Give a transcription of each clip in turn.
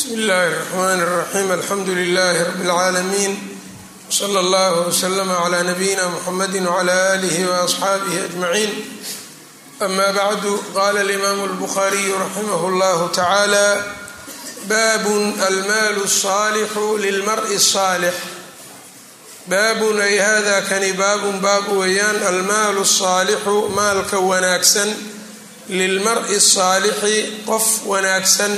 bsmi illaahi الرxmn الرaxيim alxamdu لlh rb اlcaalamiin wslى اllah wslm عlى nabiyina mxamadi wعlى آlih وaصxaabih أجmaciin ama bacdu qala اlimam الbkhariyu raximah اllah tacalى bab almaal الصaalixu lilmarءi الصaalix baabun ay hada kani baabun baab weeyaan almaalu الصaalixu maalka wanaagsan lilmar'i الصaalixi qof wanaagsan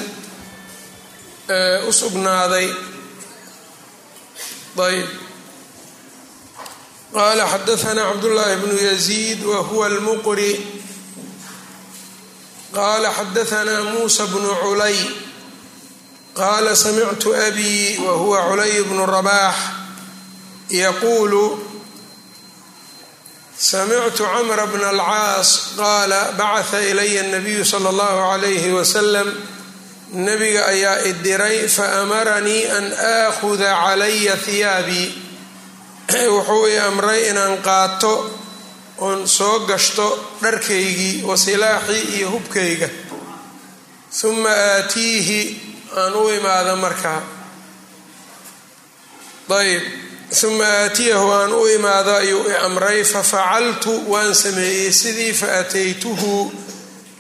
u sugnaaday ayb qala xadaثna cabdالlahi bnu yaزيid wa huwa اlmuqri qala xadaثna musa bnu culay qala samictu abi wa huwa culay bnu rabax yaqulu samictu cmra bna اlcaas qala bacثa ilaya الnabiyu slى اllah عalyh wslm nabiga ayaa idiray faamaranii an aakhuda calaya hiyaabii wuxuu i amray inaan qaato oon soo gashto dharkaygii wa silaaxii iyo hubkayga. Huma aatiihi aan u imaado markaa ayb huma aatiyahu aan u imaado ayuu i amray fafacaltu waan sameeyey sidii faataytuhu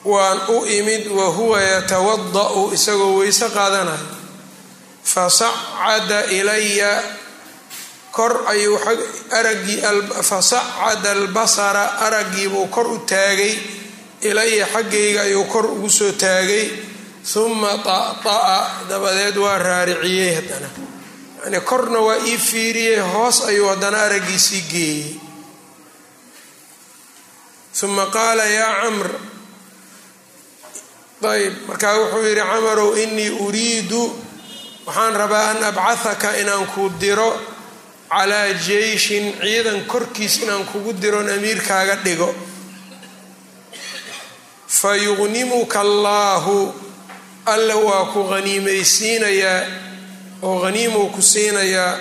waan u imid wa huwa yatawada'u isagoo weyse qaadanayo. Fasacada ilaya kor ayuu aragii fasacada albasara araggiibuu kor u taagay. Ilaya xaggayga ayuu kor ugu soo taagay. Huma ta'ta'a dabadeed waa raariciyey haddana. Yani korna waa ii fiiriyey hoos ayuu haddana araggiisii geeyey. Uma qaala yaa camr ayb markaa wuxuu yidhi camarow inii uriidu waxaan rabaa an abcahaka inaan ku diro calaa jeyshin ciidan korkiis inaan kugu diroon amiirkaaga dhigo. Fa yuqnimuka allaahu alla waa ku haniimaysiinayaa oo haniimuu ku siinayaa.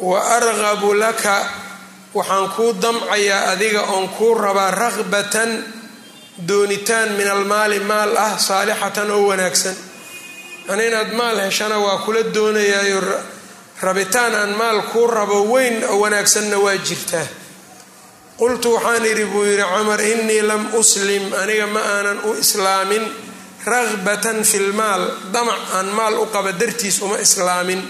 Wa argabu laka waxaan kuu damcayaa adiga oon kuu rabaa ragbatan doonitaan min almaali maal ah saalixatan oo wanaagsan. Yani inaad maal heshana waa kula doonayaayo rabitaan aan maal kuu rabo weyn oo wanaagsanna waa jirtaa qultu waxaan idhi buu yidhi camar innii lam uslim aniga ma aanan u islaamin. Ragbatan fi lmaal damac aan maal u qaba dartiis uma islaamin.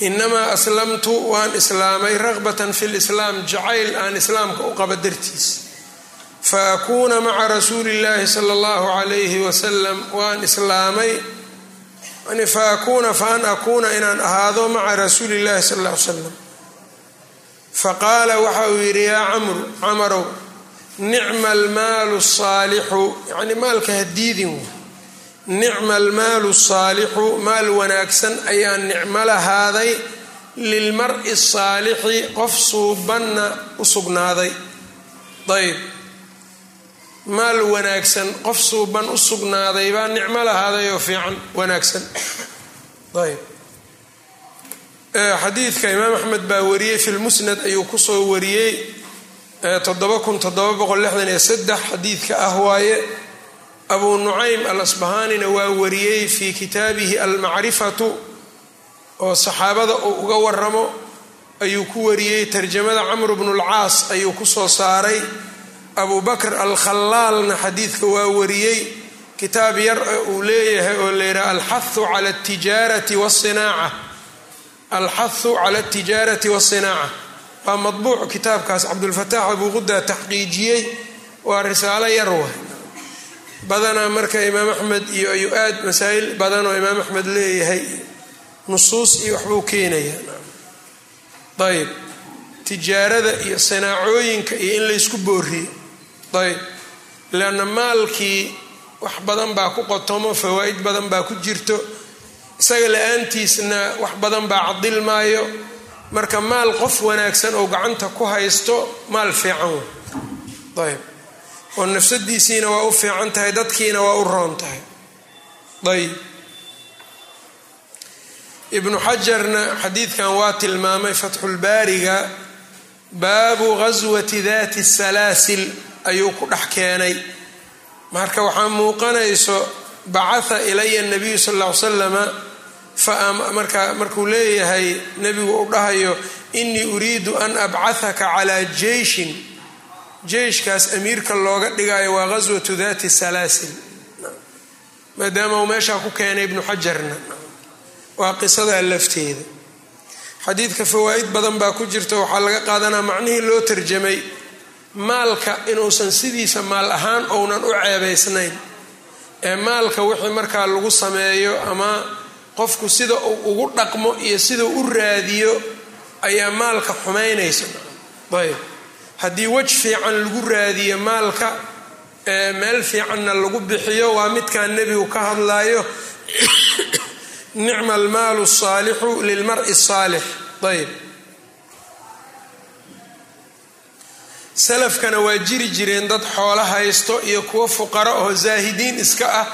Inamaa aslamtu waan islaamay. Ragbatan fi lislaam jacayl aan islaamka u qaba dartiis faakuuna maca rasuuli illaahi sala allahu calayhi wasalam waan islaamay faakuuna fa an akuuna inaan ahaado maca rasuuli illahi sala alla ly slam faqaala waxa uu yidhi yaa camru camarow nicma almaalu saalixu yani maalka hadiidin nicma almaalu saalixu maal wanaagsan ayaa nicmo lahaaday lilmari saalixi qof suubanna u sugnaaday ayb maal wanaagsan qof suuban u sugnaaday baa nicmo lahaadayoo fiican wanaagsan. Ayb xadiidka imaam axmed baa wariyey fi lmusnad ayuu ku soo wariyey xadiidka ah waaye abuu nucaym al asbahaanina waa wariyey fi kitaabihi almacrifatu oo saxaabada uu uga waramo ayuu ku wariyey tarjamada camr bnu lcaas ayuu ku soo saaray abu bakr alkhallaalna xadiidka waa wariyey. Kitaab yar uu leeyahay oo la yidhaha alxahu cala tijaarati wasinaaca alxahu cala altijaarati wasinaaca waa madbuuc kitaabkaas cabdulfataax abuuquda taxqiijiyey. Waa risaalo yar wa badanaa marka imaam axmed iyo ayuu aad masaa'il badan oo imaam axmed leeyahay nusuus iyo waxbuu keenaya ayb tijaarada iyo sanaacooyinka iyo in laysku booriyo ayb leanna maalkii wax badan baa ku qotomo fawaa'id badan baa ku jirto. Isaga la'aantiisna wax badan baa cadilmaayo marka maal qof wanaagsan oo gacanta ku haysto maal fiican ayb oo nafsadiisiina waa u fiican tahay dadkiina waa u roon tahay. Ayb ibnu xajarna xadiidkan waa tilmaamay fatxulbaariga baabu ghaswati dati salaasil ayuu ku dhex keenay. Marka waxaa muuqanayso bacatha ilaya nabiyu sal ll ly salama markuu leeyahay nebigu u dhahayo inii uriidu an abcathaka calaa jeyshin. Jeyshkaas amiirka looga dhigayo waa ghaswatu dati salaasil maadaama uu meeshaa ku keenay ibnu xajarna. Waa qisadaa lafteeda. Xadiidka fawaa'id badan baa ku jirta waxaa laga qaadanaa macnihii loo tarjamay maalka inuusan sidiisa maal ahaan ounan u ceebaysnayn. Ee maalka wixii markaa lagu sameeyo ama qofku sida uu ugu dhaqmo iyo sidau u raadiyo ayaa maalka xumaynaysa. Ayb. Haddii wej fiican lagu raadiyo maalka meel fiicanna lagu bixiyo waa midkaan nebigu ka hadlayo nicma almaalu saalixu lilmari saalix. Ayb salafkana waa jiri jireen dad xoolo haysto iyo kuwo fuqara oo zaahidiin iska ah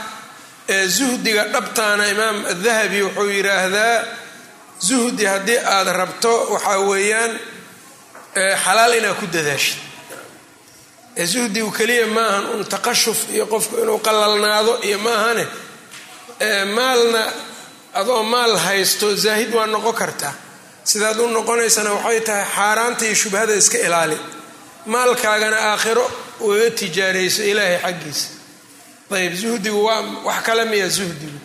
ee zuhdiga dhabtaana imaam adahabi wuxuu yidhaahdaa zuhdi haddii aad rabto waxaa weeyaan xalaal inaad ku dadaashid zuhdigu keliya maahan un taqashuf iyo qofku inuu qalalnaado iyo maahane maalna adoo maal haysto zaahid waa noqon kartaa. Sidaad u noqonaysana waxay tahay xaaraanta iyo shubhada iska ilaali maalkaagana aakhiro ugaga tijaarayso ilaahay xaggiisa. Ayb zuhdigu waa wax kale miya zuhdigu.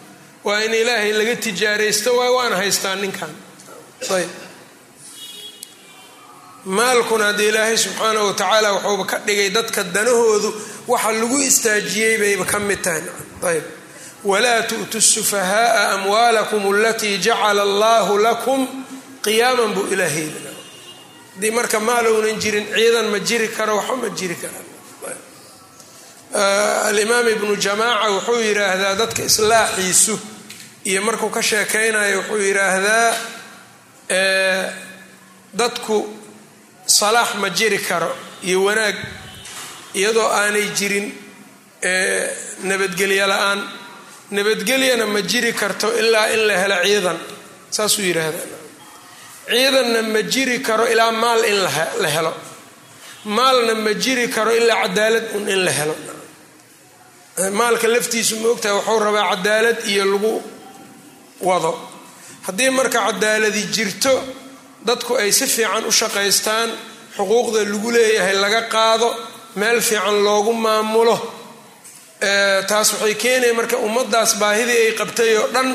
Waa in ilaahay laga tijaaraysto waay waana haystaa ninkan. Ayb maalkuna haddii ilaahay subxaanahu watacaala wuxuuba ka dhigay dadka danahoodu waxa lagu istaajiyey bayba ka mid tahay. Ayb walaa tu'tu sufahaaa amwaalakum alatii jacala allahu lakum qiyaaman buu ilaahay haddii marka maal ounan jirin ciidan ma jiri karo waxba ma jiri karaan alimaam ibnu jamaaca wuxuu yidhaahdaa dadka islaaxiisu iyo markuu ka sheekaynayo wuxuu yidhaahdaa dadku salaax ma jiri karo iyo wanaag iyadoo aanay jirin nabadgelyo la'aan. Nabadgelyana ma jiri karto ilaa in la helo ciidan saasuu yidhaahdaa ciidanna ma jiri karo ilaa maal in la helo. Maalna ma jiri karo ilaa cadaalad un in la helo. Maalka laftiisu ma ogtahay wuxuu rabaa cadaalad iyo lagu wado. Haddii marka cadaaladi jirto dadku ay si fiican u shaqaystaan xuquuqda lagu leeyahay laga qaado meel fiican loogu maamulo taas waxay keenaya marka ummaddaas baahidii ay qabtay oo dhan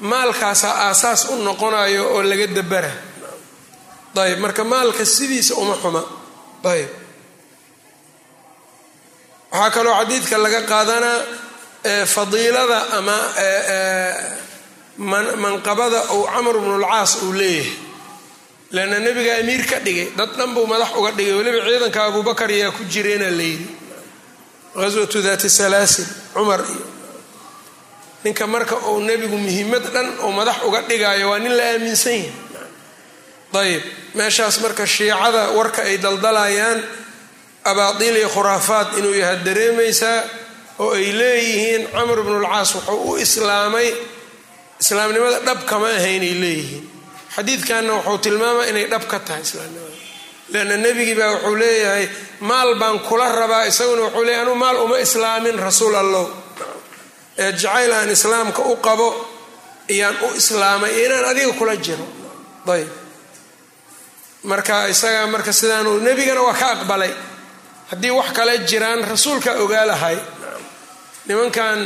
maalkaasaa aasaas u noqonayo oo laga dabara ayb marka maalka sidiisa uma xuma. Ayb waxaa kaloo xadiidka laga qaadanaa fadiilada ama manqabada uu camr bnulcaas uu leeyahay. Leanna nebiga amiir ka dhigay dad dhan buu madax uga dhigay weliba ciidanka abubakar yaa ku jireena layidhi ghaswatu daati salaasil cumar iyo ninka marka uu nebigu muhiimad dhan oo madax uga dhigaayo waa nin la aaminsan yahay. Ayb meeshaas marka shiicada warka ay daldalayaan abaadiil iyo khuraafaad inuu yahay dareemaysaa oo ay leeyihiin camr bnulcaas wuxuu u islaamay islaamnimada dhab kama ahaynay leeyihiin. Xadiidkanna wuxuu tilmaamaa inay dhab ka tahay islaamnimada. Leanna nebigii baa wuxuu leeyahay maal baan kula rabaa isaguna wuxuu leeyahy anuu maal uma islaamin rasuul allow ee jacayl aan islaamka u qabo iyaan u islaamay iyo inaan adiga kula jiro. Ayb marka isaga marka sidaanu nebigana waa ka aqbalay. Haddii wax kale jiraan rasuulkaa ogaa lahay nimankan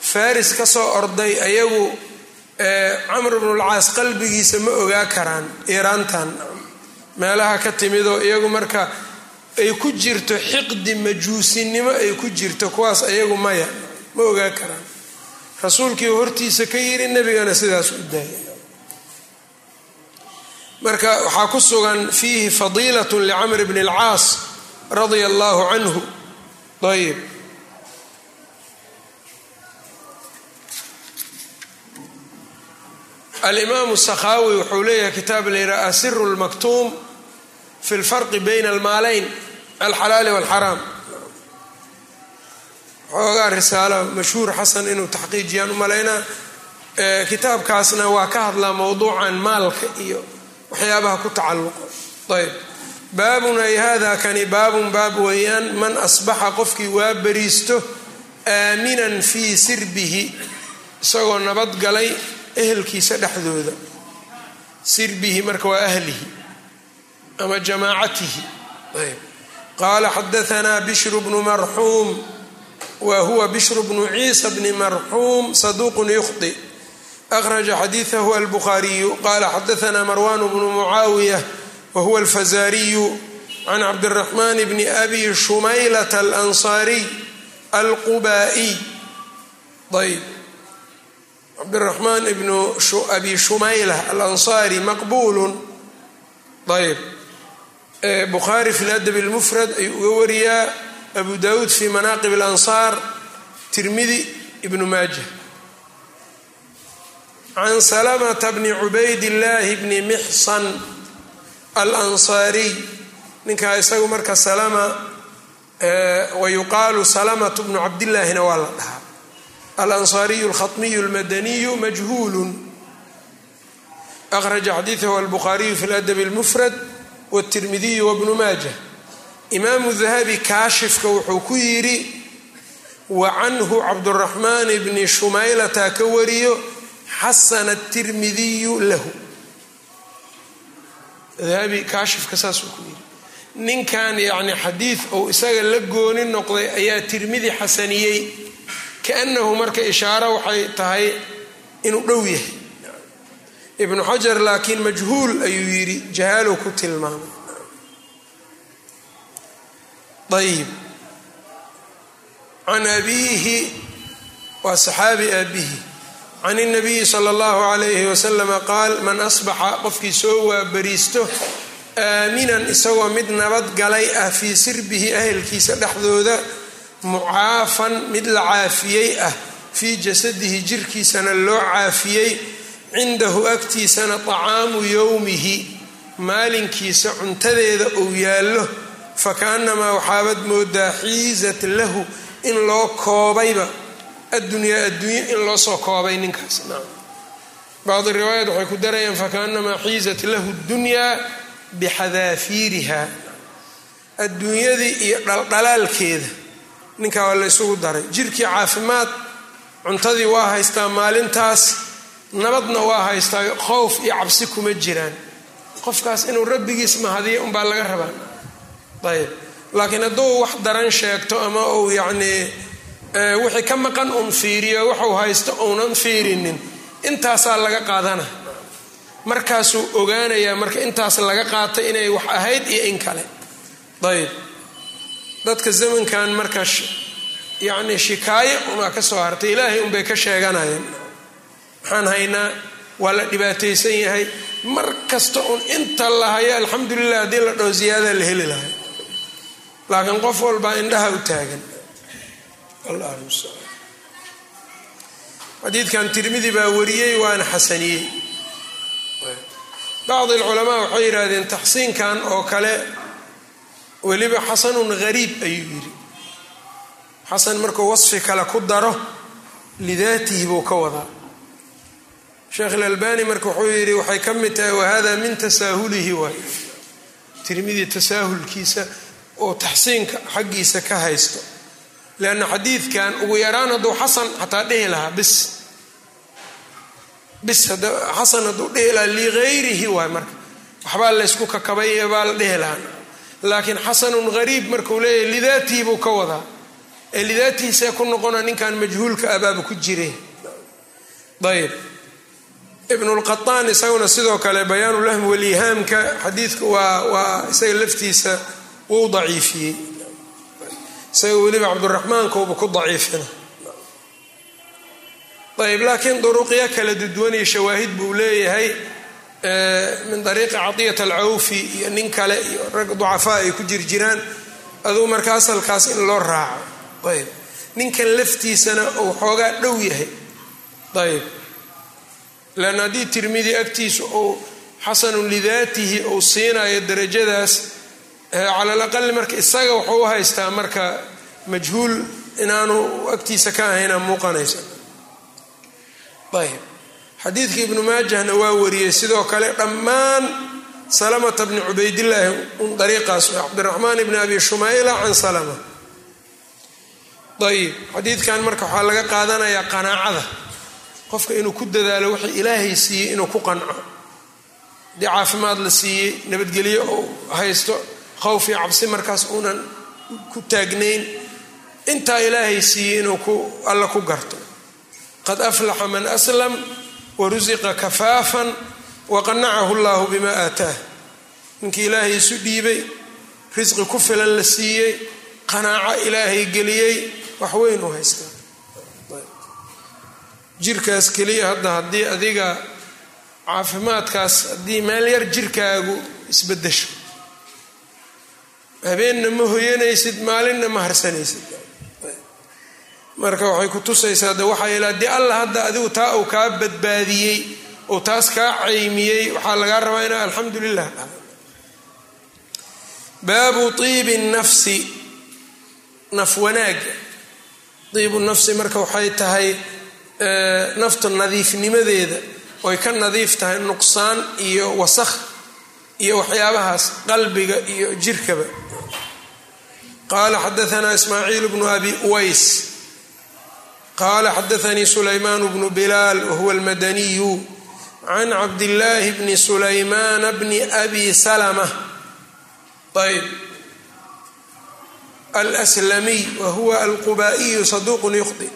faris ka soo orday ayagu camr bnulcaas qalbigiisa ma ogaa karaan iiraantan. Meelaha ka timidoo iyagu marka ay ku jirto xiqdi majuusinimo ay ku jirto kuwaas ayagu maya ma ogaa karaan. Rasuulkii hortiisa ka yiri nebigana sidaas u daayay. Marka waxaa ku sugan fiihi fadiilat licamr bni اlcaas radia allahu canhu. Ayb alimaamu sakhaawi wuxuu leeyahay kitaab layidhaha asiru lmaktuum fi lfarqi bayna almaaleyn alxalaali walxaraam xoogaa risaalo mashhuur xasan inuu taxqiijiyaan u malaynaa kitaabkaasna waa ka hadlaa mowduucan maalka iyo waxyaabaha ku tacalluqo. Ayb. Baabun ay hada kani baabun baab weeyaan man asbaxa qofkii waa beriisto aaminan fii sirbihi isagoo nabadgalay ehelkiisa dhexdooda. Sirbihi marka waa ahlihi ama jamaacatihi. Qaala xadaanaa bishru bnu marxuum wa huwa bishru bnu ciisa bni marxuum saduuqun yukhdi akhraja xadiidahu albukhaariyu qaala xadaanaa marwan bnu mucaawiya wa huwa alfazaariyu can cabdiraxmaan bni abi shumaylata alansaariy alqubaa'iy ayb cabdiraxmaan ibnu abi shumayla alansaari maqbuulun ayb bukhaari fi ladab اlmufrad ayuu uga wariyaa abu dawuud fi manaaqib اlansaar tirmidi ibnu maaja. Can salamata bni cubayd illaahi bni mixsan alansaariy ninkaa isagu marka salama wayuqaalu salamatu bnu cabdillaahina waa la dhahaa. Alansaariyu alkhatmiyu almadaniyu majhuulun. Akhraja xadiidahu albukhaariyu fi ladab اlmufrad wtirmidiyu wbnu maaja imaamu dahabi kaashifka wuxuu ku yidhi wa canhu cabduraxmaan bni shumaylata ka wariyo xasana tirmidiyu lahu. Dahabi kaashifka saasuu ku yidhi. Ninkan yacni xadiid ou isaga la gooni noqday ayaa tirmidi xasaniyey kaannahu marka ishaaro waxay tahay inuu dhow yahay. Ibnu xajar laakiin majhuul ayuu yidhi jahaalow ku tilmaamay ayib can abiihi waa saxaabi aabihi can اnabiyi sala اllahu alayhi wasalama qaal man asbaxa qofkii soo waabariisto aaminan isagoo mid nabadgalay ah fii sirbihi ahelkiisa dhexdooda mucaafan mid la caafiyey ah fii jasadihi jirkiisana loo caafiyey cindahu agtiisana طacaamu yowmihi maalinkiisa cuntadeeda uu yaallo fakaanamaa waxaabad moodaa xiizat lahu in loo koobayba. Addunyaa adduunye in loo soo koobay ninkaas. Bacdi riwaayat waxay ku darayaan fakaanamaa xiizat lahu dunyaa bixadaafiiriha adduunyadii iyo dhaldhalaalkeeda ninkaa waa la ysugu daray. Jirkii caafimaad cuntadii waa haystaa maalintaas nabadna waa haystaa khowf iyo cabsi kuma jiraan. Qofkaas inuu rabbigiis mahadiyo unbaa laga rabaa ayb laakiin hadduu wax daran sheegto ama uu yacnii wixii ka maqan uun fiiriyo waxuu haysto uunan fiirinin intaasaa laga qaadana. Markaasuu ogaanayaa marka intaas laga qaatay inay wax ahayd iyo in kale. Ayb dadka zamankan marka yacnii shikaayo unaa ka soo hartay ilaahay unbay ka sheeganayeen waxaan haynaa waa la dhibaataysan yahay. Mar kasta uun inta la hayo alxamdulilah haddii la dhaho ziyaada la heli lahay laakiin qof walbaa indhaha u taagan. Xadiidkan tirmidi baa wariyey waana xasaniyey. Bacdi alculamaa waxay yidhaahdeen taxsiinkan oo kale weliba xasanun gariib ayuu yidhi. Xasan markuu wasfi kale ku daro lidaatihi buu ka wadaa. Sheekh ilalbani marka wuxuu yidhi waxay ka mid tahay wahada min tasaahulihi waay. Tirmidi tasaahulkiisa oo taxsiinka xaggiisa ka haysto. Leanna xadiidkan ugu yaraan hadduu xasan xataa dhihi lahaa bis. Bis xasan hadduu dhihi lahaa ligayrihi waay marka. Waxbaa laysku kakabay baa la dhihi lahaa. Laakiin xasanun gariib markuu leeyahy lidaatihi buu ka wadaa. Ee lidaatihiisee ku noqona ninkan majhuulka abaaba ku jire. Ayb ibnulqataan isaguna sidoo kale bayaanulahmi walihaamka. Xadiidka waa waa isaga laftiisa wuu daciifiyey. Isaga weliba cabduraxmaankauba ku daciifina. Ayb laakiin duruqyo kala duduwan iyo shawaahid buu leeyahay min dariiqi cadiyat alcawfi iyo nin kale iyo rag ducafaa ay ku jirjiraan. Aduu marka asalkaas in loo raaco. Ayb ninkan laftiisana uu xoogaa dhow yahay. Ayb leanna haddii tirmidi agtiisa uu xasanun lidaatihi uu siinayo darajadaas cala alaqali marka isaga wuxuu u haystaa marka majhuul inaanu agtiisa ka ahayna muuqanaysa. Ayb xadiidka ibnu maajahna waa wariyey sidoo kale dhammaan salamata bni cubaydillaahi un dariiqaas cabdiraxmaan ibni abi shumayla can salama. Ayib xadiidkan marka waxaa laga qaadanayaa qanaacada. Qofka inuu ku dadaalo wixii ilaahay siiyey inuu ku qanco. Haddii caafimaad la siiyey nabadgelyo uu haysto khowf cabsi markaas uunan ku taagnayn. Intaa ilaahay siiyey inuu ku alla ku garto. Qad aflaxa man aslam warusiqa kafaafan waqanacahu llahu bima aataah ninkii ilaahay isu dhiibay risqi ku filan la siiyey qanaaco ilaahay geliyey wax weyn u haystaa jirkaas keliya hadda haddii adiga caafimaadkaas haddii meel yar jirkaagu isbedesho habeenna ma hoyanaysid maalinna ma harsanaysid. Marka waxay ku tusaysaa de waxaa ila haddii allah hadda adigu taa uu kaa badbaadiyey ou taas kaa caymiyey waxaa lagaa rabaa inaa alxamdu lilah baabu iibi nafsi naf wanaaga. Iibu nafsi marka waxay tahay nafta nadiifnimadeeda oy ka nadiif tahay nuqsaan iyo wasakh iyo waxyaabahaas qalbiga iyo jirkaba qaala xadaanaa ismaaciil bnu abi uways qaala xadaanii sulaymaan bnu bilaal wahuwa almadaniyu can cabdillaahi bni sulaymaana bni abi salama ayb alslamiy wahuwa alqubaa'iyu saduuqun yukhdi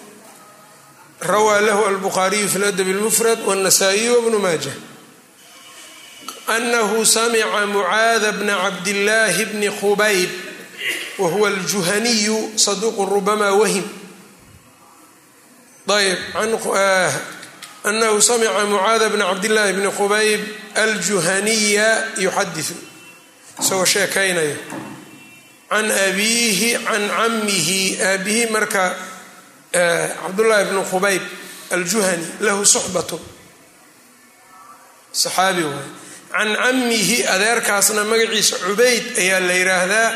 rawaa lahu albukhaariyu fi ladab اlmufrad wاnasaa'iyu wbnu maaja anahu samica mucaada bna cabdillaahi bni khubayb wahuwa aljuhaniyu saduuqun rubama wahim ayb anahu samica mucaada bna cabdillaahi bni khubayb aljuhaniya yuxadiu isagoo sheekaynaya can abiihi can camihi aabihi marka cabdullaahi bnu khubayb aljuhani lahu suxbatu saxaabi waay can camihi adeerkaasna magaciisa cubayd ayaa la yidhaahdaa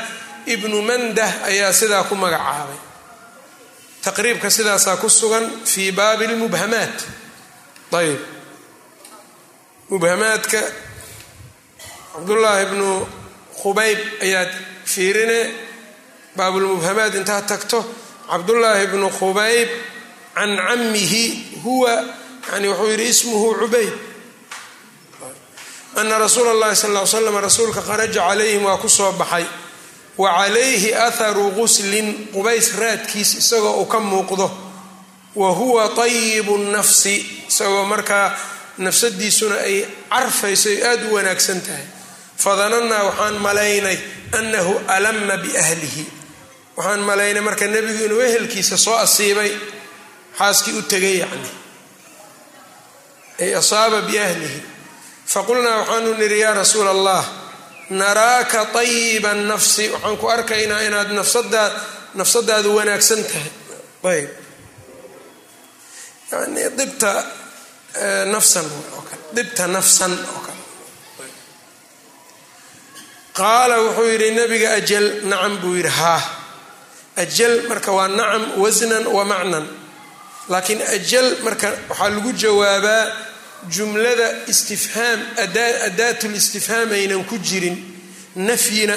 ibnu mandah ayaa sidaa ku magacaabay. Taqriibka sidaasaa ku sugan fii baabi lmubhamaat ayb mubhamaadka cabdullaahi bnu khubayb ayaad fiirine baabulmubhamaat intaad tagto. Cabdullaahi bnu khubayb can camihi huwa yani wuxuu yidhi ismuhu cubayd. Ana rasuula اllahi sal l slam rasuulka kharaja calayhim waa ku soo baxay wa calayhi atharu guslin qubays raadkiis isagoo uu ka muuqdo. Wa huwa tayibu nafsi isagoo markaa nafsadiisuna ay carfayso ay aada u wanaagsan tahay. Fadanannaa waxaan malaynay annahu alama biahlihi waxaan malaynay marka nebigu inuu ehelkiisa soo asiibay xaaskii u tegay yacni. Ay asaaba biahlihi faqulnaa waxaanu nidhi yaa rasuula allah naraaka tayiba nafsi. Waxaan ku arkaynaa inaad nafsadaa nafsadaadu wanaagsan tahay. Ayb. Yani dibta nafsan oo kale. Dibta nafsan oo kale. Qaala wuxuu yidhi nabiga ajal nacam buu yidhi haa ajal marka waa nacam wasnan wa macnan. Laakiin ajal marka waxaa lagu jawaabaa jumlada istifhaam adaatul istifhaam aynan ku jirin nafyina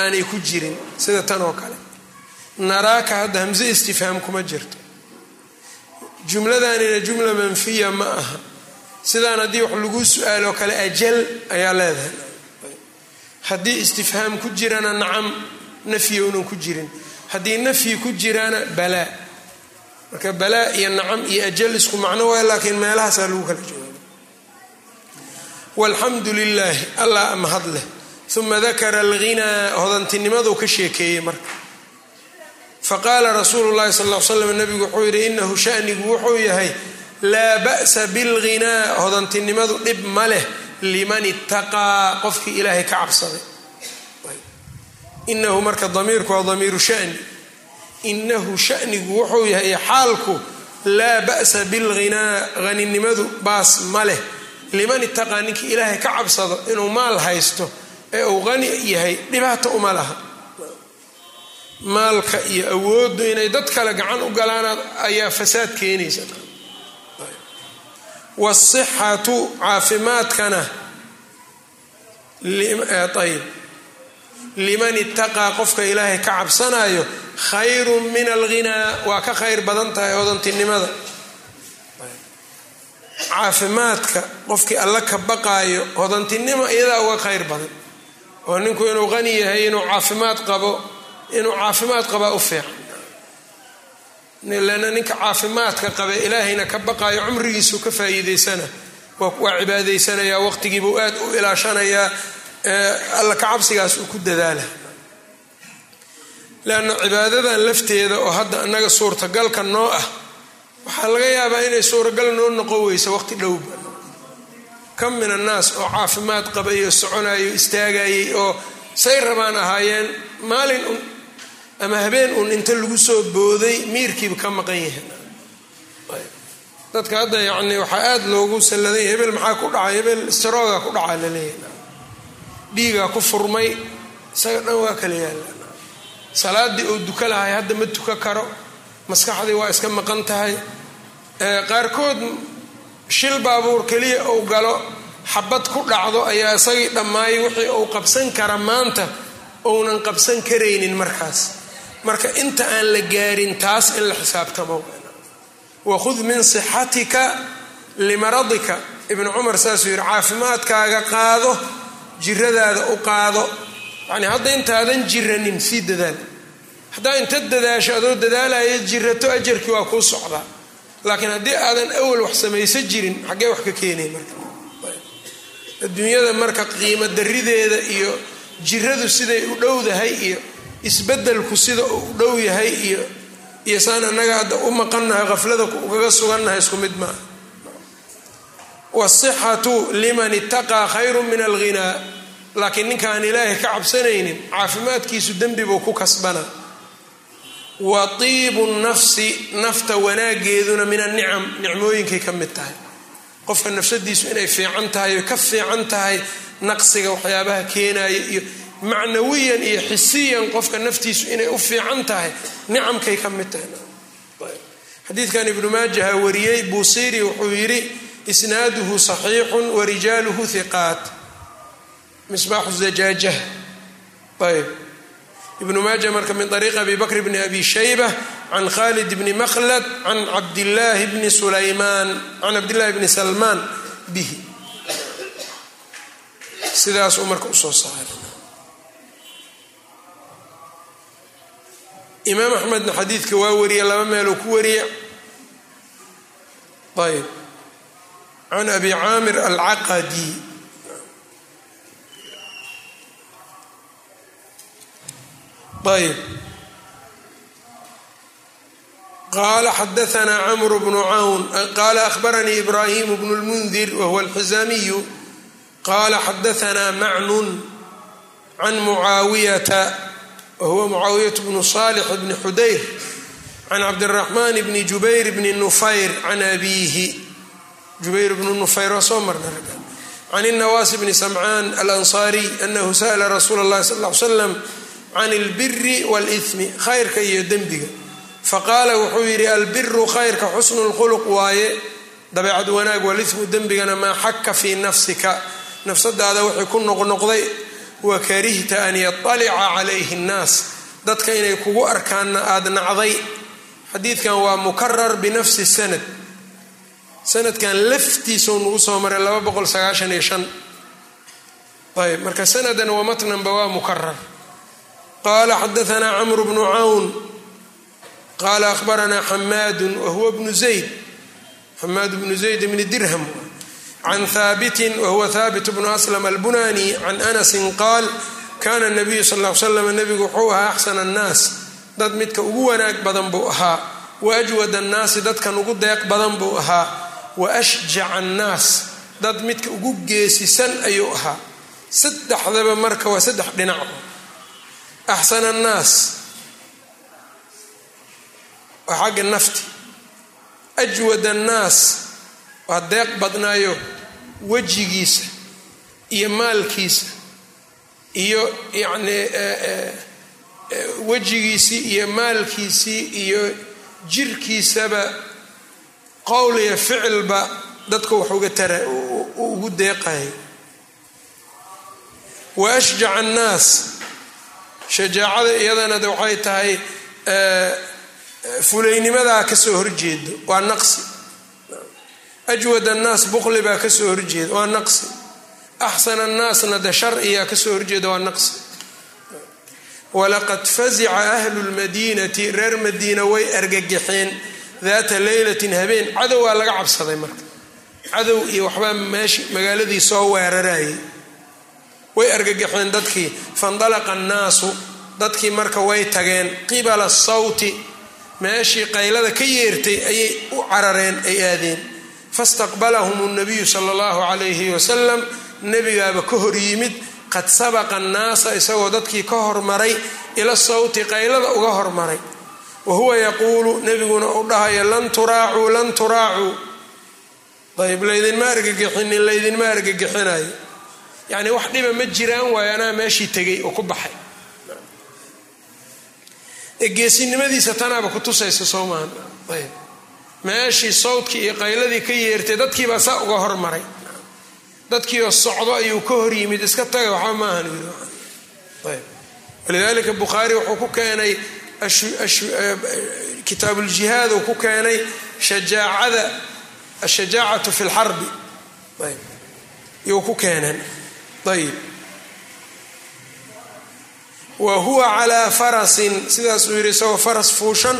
aanay ku jirin sida tan oo kale. Naraaka hadda hamse istifhaam kuma jirto. Jumladanina jumla manfiya ma aha. Sidaan haddii wax lagu su'aaloo kale ajal ayaa leedahay. Haddii istifhaam ku jirana nacam nafyi unan ku jirin. Haddii nafyi ku jirana balaa marka balaa iyo nacam iyo ajal isku macno waay laakiin meelahaasaa lagu kala jawaaba walxamdu lilaahi allah mahad leh uma dakara alghinaa hodantinimaduu ka sheekeeyey marka. Faqaala rasuulu llahi sal l slam nabigu wuxuu yidhi inahu shanigu wuxuu yahay laa ba'sa bilghinaa hodantinimadu dhib ma leh liman itaqaa qofkii ilaahay ka cabsaday. Inahu marka damiirku waa damiiru shani. Inahu shanigu wuxuu yahay xaalku laa ba'sa bilghinaa haninimadu baas ma leh liman itaqaa ninkii ilaahay ka cabsado inuu maal haysto ee uu qani yahay dhibaato uma laha. Maalka iyo awooddu inay dad kale gacan u galaanaad ayaa fasaad keenaysa. Wasixatu caafimaadkana ayb liman itaqaa qofka ilaahay ka cabsanayo khayrun min alghinaa waa ka khayr badan tahay hodantinimada caafimaadka qofkii alla ka baqaayo hodantinimo iyadaa uga khayr badan. Oo ninku inuu qani yahay inuu caafimaad qabo inuu caafimaad qabaa u fiican. Lana ninka caafimaadka qabe ilaahayna ka baqaayo cumrigiisu ka faa'iidaysana waa cibaadaysanayaa waqtigiibuu aad u ilaashanayaa alla ka cabsigaas uu ku dadaala. Leanna cibaadadan lafteeda oo hadda annaga suurtagalka noo ah waxaa laga yaabaa inay suuragal noo noqon weyso waqti dhowba. Kam min annaas oo caafimaad qabayo soconayo istaagayay oo say rabaan ahaayeen maalin un ama habeen un inta lagu soo booday miirkiiba ka maqan yahay. Dadka hadda yacni waxaa aada loogu salladay hebel maxaa ku dhacay? Hebel strooga ku dhacaa laleeyahy dhiigaa ku furmay isaga dhan waa kala yaalla. Salaadii oo duka lahay hadda ma tuka karo. Maskaxdii waa iska maqan tahay qaarkood shil baabuur keliya uu galo xabad ku dhacdo ayaa isagii dhammaayay wixii uu qabsan kara maanta ounan qabsan karaynin markaas. Marka inta aan la gaarin taas in la xisaabtamo wakhud min sixatika limaradika. Ibnu cumar saasuu yidhi caafimaadkaaga qaado jiradaada u qaado. Yani hadda intaadan jiranin sii dadaal. Haddaa inta dadaasho adoo dadaalaya jirato ajarkii waa kuu socdaa laakiin haddii aadan awal wax samaysan jirin xaggee wax ka keenay marka. Adduunyada marka qiimo darideeda iyo jiradu siday u dhowdahay iyo isbedelku sida uu u dhow yahay iyo iyo saan annaga hadda u maqannahay qaflada ugaga sugannahay isku mid maaha wasixatu liman itaqaa khayru min alghinaa laakiin ninkaan ilaahay ka cabsanaynin caafimaadkiisu dembi buu ku kasbana wa tiibu nafsi nafta wanaageeduna min anicam nicmooyinkay ka mid tahay. Qofka nafsadiisu inay fiican tahay oy ka fiican tahay naqsiga waxyaabaha keenaya iyo macnawiyan iyo xisiyan qofka naftiisu inay u fiican tahay nicamkay ka mid tahay. Xadiidkan ibnu maajaha wariyey buusiri wuxuu yidhi isnaaduhu saxiixun warijaaluhu hiqaat misbaaxu zajaajah ayb ibnu maaja marka min ariiqi abi bakr bni abi shayba can khalid bni makhlad can cabdillaahi bni sulaymaan can cabdillahi bni salmaan bihi. Sidaasuu marka u soo saaray. Imaam axmedna xadiidka waa wariye laba meeluu ku wariye. Ayb can abi caamir alcaqadi ayb qala xadaanaa camru bnu cawn qala ahbaranii ibrahim bnu lmundir wahuwa alxizaamiyu qala xadaanaa macnun can mucaawiyata wahuwa mucaawiyat bnu salix bni xudayr can cabdiraxman bni jubayr bni nufayr can abiihi jubayr bnu nufayr waa soo marna can inawaasi bni samcaan alansaariy anahu sa'la rasuula اllahi sal ly slam can ilbiri walismi khayrka iyo dembiga faqaala wuxuu yidhi albiru khayrka xusnu lkhuluq waaye dabeecad wanaag walismu dembigana maa xaka fii nafsika nafsadaada wixii ku noqnoqday wa karihta an yaalica calayhi nnaas dadka inay kugu arkaanna aada nacday xadiidkan waa mukarar binafsi sanad sanadkan laftiisuu nagu soo maray ayb marka sanadan wa matnanba waa mukarar qala xadaanaa camru bnu cawn qala ahbaranaa xamaadu wahuwa bnu zayd xamaad bnu zayd bni dirham can haabitin wahuwa haabit bnu aslam albunani can anasin qaal kana nabiyu sal l slam nabigu wuxuu ahaa axsan annaas dad midka ugu wanaag badan buu ahaa wa ajwad annaasi dadkan ugu deeq badan buu ahaa wa ashjaca annaas dad midka ugu geesisan ayuu ahaa saddexdaba marka waa saddex dhinac axsan annaas waa xagga nafti ajwad annaas waa deeq badnaayo wejigiisa iyo maalkiisa iyo yacnii wejigiisii iyo maalkiisii iyo jirkiisaba qowl iyo ficilba dadka wax uga tara ugu deeqayay wa ashjaca annaas shajaacada iyadana de waxay tahay fulaynimadaa ka soo horjeedo waa naqsi. Ajwad annaas buqli baa ka soo horjeeda waa naqsi. Axsan annaasna de sharciyaa ka soo horjeeda waa naqsi. Walaqad fazica ahlu lmadiinati reer madiina way argagaxeen daata leylatin habeen. Cadow waa laga cabsaday marka. Cadow iyo waxbaa meeshi magaaladii soo weerarayay way argagaxeen dadkii. Faindalaqa annaasu dadkii marka way tageen. Qibala sawti meeshii qaylada ka yeertay ayay u carareen ay aadeen. Fastaqbalahum nabiyu sala allahu calayhi wasalam nebigaaba ka hor yimid qad sabaqa annaasa isagoo dadkii ka hormaray ila sawti qaylada uga hormaray wa huwa yaquulu nebiguna uu dhahayo lan turaacuu lan turaacuu. Ayb laydinma argagixinin laydinma argagixinayo yacni wax dhiba ma jiraan waayo anaa meeshii tegay oo ku baxay. Geesinimadiisa tanaaba ku tusaysa soo maaha ayb. Meeshii sawdkii iyo qayladii ka yeertay dadkiibaa saa uga hormaray. Dadkiioo socdo ayuu ka hor yimid iska taga waxba maahan ayb. Walidalika bukhaari wuxuu ku keenay kitaabuuljihaad uu ku keenay shajaacada ashajaacatu fi lxarbi yuu ku keeneen ayb wa huwa calaa farasin sidaasuu yidhi isagoo faras fuushan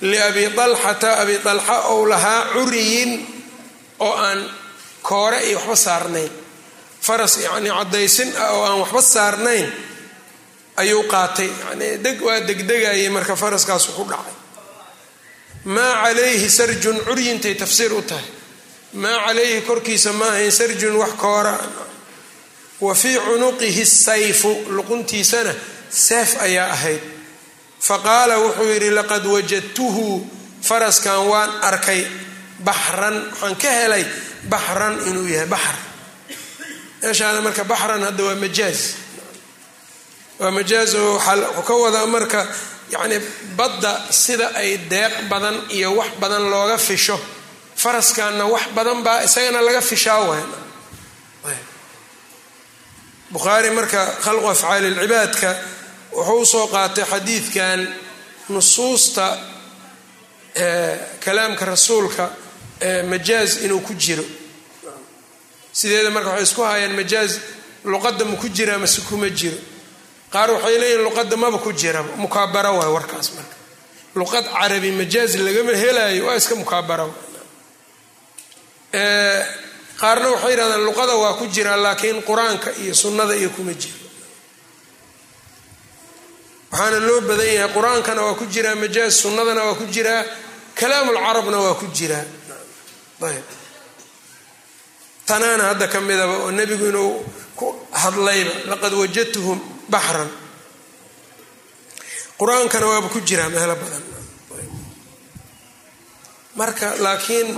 liabi dalxata abi dalxa ou lahaa curiyin oo aan koore iyo waxba saarnayn faras yacnii caddaysin oo aan waxba saarnayn ayuu qaatay yani deg waa degdegayay marka faraskaasu ku dhacay maa calayhi sarjun curyintay tafsiir u tahay maa calayhi korkiisa ma ahayn sarjun wax koora wa fii cunuqihi sayfu luquntiisana seef ayaa ahayd. Faqaala wuxuu yidhi laqad wajadtuhu faraskan waan arkay baxran waxaan ka helay baxran inuu yahay baxr. Meeshaana marka baxran hadda waa majaaz. Waa majaaz oo waxuu ka wadaa marka yacni badda sida ay deeq badan iyo wax badan looga fisho. Faraskanna wax badan baa isagana laga fishaa waay bukhaari marka khalqu afcaali lcibaadka wuxuu u soo qaatay xadiidkan nusuusta kalaamka rasuulka majaaz inuu ku jiro. Sideeda marka waxay isku hayaan majaaz luqadda ma ku jiraa mase kuma jiro. Qaar waxay leeyihiin luqadda maba ku jiraba mukaabara waay warkaas marka. Luqad carabi majaaz lagama helaayo waa iska mukaabara qaarna waxay yidhahdaan luqada waa ku jiraa laakiin qur'aanka iyo sunnada iyo kuma jiro. Waxaana loo badan yahay qur'aankana waa ku jiraa majaaz sunnadana waa ku jiraa kalaamulcarabna waa ku jiraa ayb. Tanaana hadda ka midaba oo nebigu inuu ku hadlayba laqad wajadtuhum baxran. Qur'aankana waaba ku jiraa meelo badan. Marka laakiin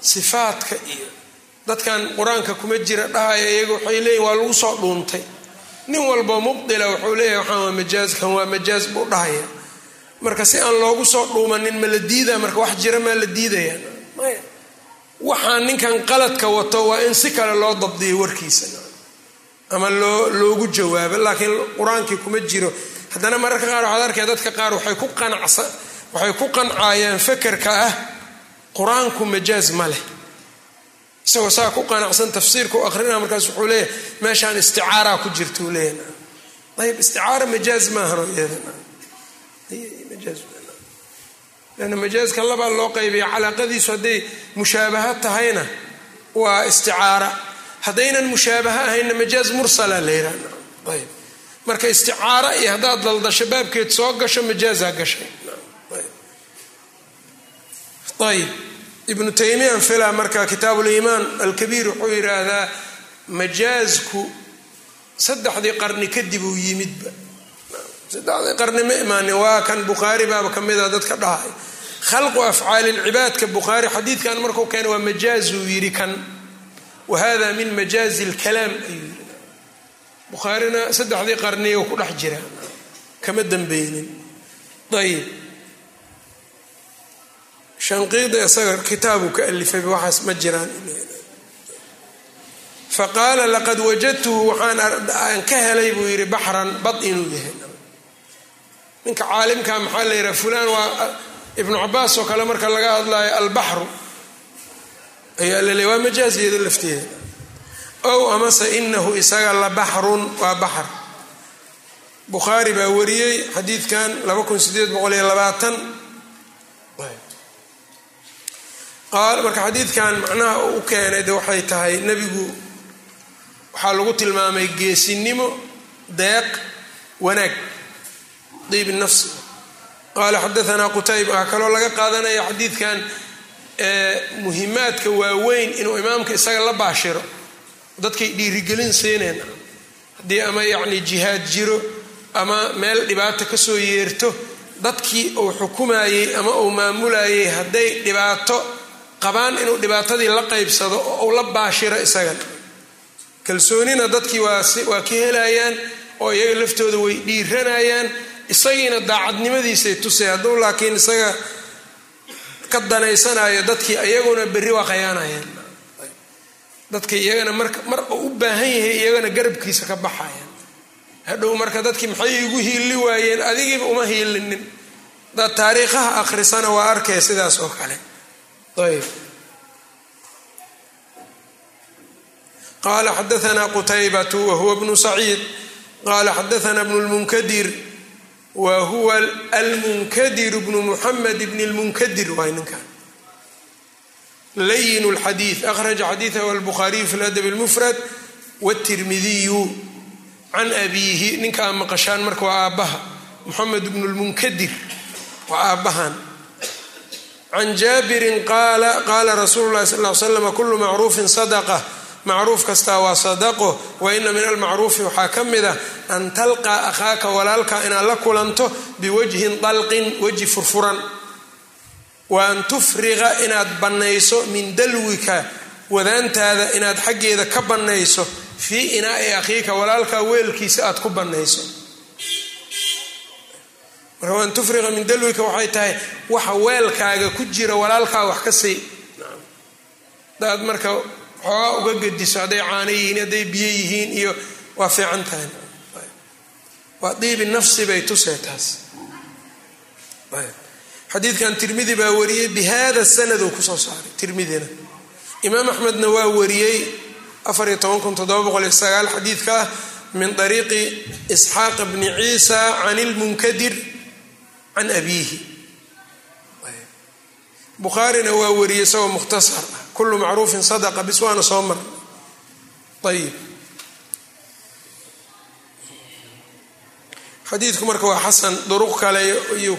sifaadka iyo dadkan qur'aanka kuma jira dhahaya iyaga waxay leeyihiin waa lagu soo dhuuntay. Nin walba mubdila wuxuu leeyahay waxaan waa majaaz kan waa majaaz buu dhahaya marka si aan loogu soo dhuumanin ma la diidaa? Marka wax jira maa la diidaya maya. Waxaan ninkan qaladka wato waa in si kale loo dabdiyo warkiisa. Ama loo loogu jawaabo laakiin qur'aankii kuma jiro. Haddana mararka qaar waxaad arkaya dadka qaar waxay ku qancayaan fakerka ah. Qur'aanku majaaz ma leh isagoo saa ku qanacsan tafsiirka u aqrinaa markaas wuxuu leeyahay meeshaan isticaaraa ku jirta uu leeyahay. Ayb isticaara majaaz maahano iyadana majaazka labaa loo qaybiya calaaqadiisu hadday mushaabaha tahayna waa isticaara. Haddaynan mushaabaha ahayna majaaz mursala la yihahna ayb marka isticaara iyo haddaad daldasho baabkeed soo gasho majaazaa gashay. Ayb ibnu taymiyan fila marka kitaabu liimaan alkabiir wuxuu yidhaahdaa majaazku saddexdii qarni kadib uu yimidba. Saddexdii qarni ma imaanin waa kan bukhaari baaba ka mida dadka dhahay. Khalqu afcaali bukhaari xadiidkan markuu keenay waa majaazuu yidhi kan. Wa min majaazi lkalaam ayuu yidhi. Bukhaarina saddexdii qarniyu ku dhex jira kama dambeynin ayib shanqiida isaga kitaabu ka alifay waxaas ma jiraan. Faqaala laqad wajadtuhu waxaan ka helay buu yidhi baxran bad inuu yahay. Ninka caalimka maxaa la yidhaha fulaan waa ibnu cabaas oo kale marka laga hadlayo albaxru. Ayaa la leey waa majaaziyado lafteeda. Ow amase inahu isaga la baxrun waa baxr bukhaari baa wariyey xadiidkan marka xadiidkan macnaha u keenay de waxay tahay nebigu waxaa lagu tilmaamay geesinimo deeq wanaag diib nafsi qaala xadaanaa qutayb ah kaloo laga qaadanaya xadiidkan muhimaadka waaweyn inuu imaamka isaga la baashiro. Dadkay dhiirigelin siineen. Haddii ama yacni jihaad jiro ama meel dhibaato ka soo yeerto dadkii uu xukumayey ama uu maamulayey hadday dhibaato qabaan inuu dhibaatadii la qaybsado oo uu la baashiro isagan kalsoonina dadkii waa ka helayaan oo iyaga laftooda way dhiiranayaan isagiina daacadnimadiisay tusay. Hadduu laakiin isaga ka danaysanayo dadkii iyaguna berri waa khayaanayaan. Dadkii iyagana marka mar uu u baahan yahay iyagana garabkiisa ka baxayaan. Hadhow marka dadkii maxay igu hiili waayeen adigiiba uma hiilinin hadaad taariikhaha akhrisana waa arkaya sidaas oo kale ayb qala xadaana qutaybatu wahuwa bnu saciid qala xadaana bnu lmunkadir wa huwa almunkadir bnu muxamed bn lmunkadir waay ninkan layin lxadiid akhraja xadiidahu albukhaariyu fi ladab lmufrad wtirmidiyu can abiihi ninkaa maqashaan marka waa aabbaha muxamed bnu lmunkadir waa aabbahan can jaabirin qaala qaala rasuulu lahi sal l slam kulu macruufin sadaqa macruuf kastaa waa sadaqo wa ina min almacruufi waxaa ka mid ah an talqaa akhaaka walaalka inaad la kulanto biwajhin dalqin weji furfuran wa an tufriqa inaad bannayso min dalwika wadaantaada inaad xaggeeda ka bannayso fii inaai akhiika walaalkaa weelkiisa aad ku bannayso marka waan tufriqa min dalwika waxay tahay waxa weelkaaga ku jira walaalkaa wax ka sii. Hadaad marka xoogaa uga gediso hadday caano yihiin hadday biyo yihiin iyo waa fiican tahay. Waa diibi nafsi bay tusee taas. Xadiidkan tirmidi baa wariyey bi sanad uu ku soo saaray tirmidina. Imaam axmedna waa wariyey afar iyo toban kun toddoba boqol iyo sagaal xadiidka min ariiqi isxaaq bni ciisa can ilmunkadir can abiihi bukhaarina waa wariyey isagoo mukhtasar ah kullu macruufin sadaqa bis waana soo mar ayib xadiidku marka waa xasan duruq kale iyo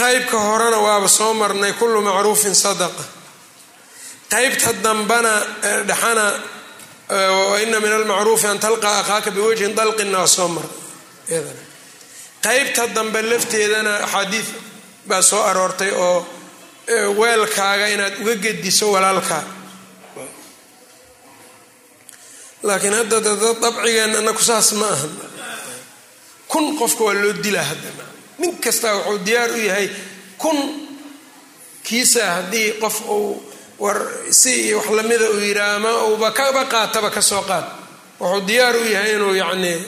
qaybka horena waaba soo marnay kullu macruufin sadaqa qaybta dambana dhexana waina min almacruufi an talqaa akhaaka biwajhin dalqinna waa soo mar qaybta dambe lafteedana axaadiid baa soo aroortay oo weelkaaga inaad uga gediso walaalkaa laakiin hadda dad dabcigeenna anaku saas ma aha. Kun qofka waa loo dilaa haddana nin kastaa wuxuu diyaar u yahay kun kiisa haddii qof uu war si iyo wax lamida uu yidhaah ama uuba kaba qaataba ka soo qaad. Wuxuu diyaar u yahay inuu yacnii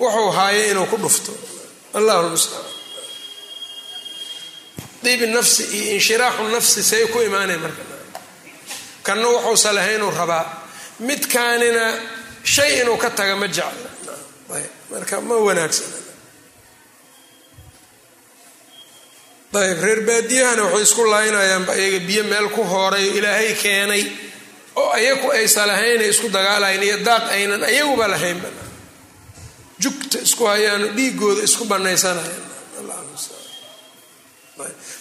wuxuu haayo inuu ku dhufto allahu lmustacaan diibi nafsi iyo inshiraaxu nafsi say ku imaanay marka. Kanna wuxuusa lahaynuu rabaa. Midkaanina shay inuu ka taga ma jecla marka ma wanaagsana ayb reer baadiyahana waxay isku laaynayaanba iyaga biyo meel ku hooray oo ilaahay keenay oo ayagu aysa lahaynay isku dagaalayn iyo daaq aynan ayaguba lahaynba jugta isku hayaano dhiigooda isku banaysanayaan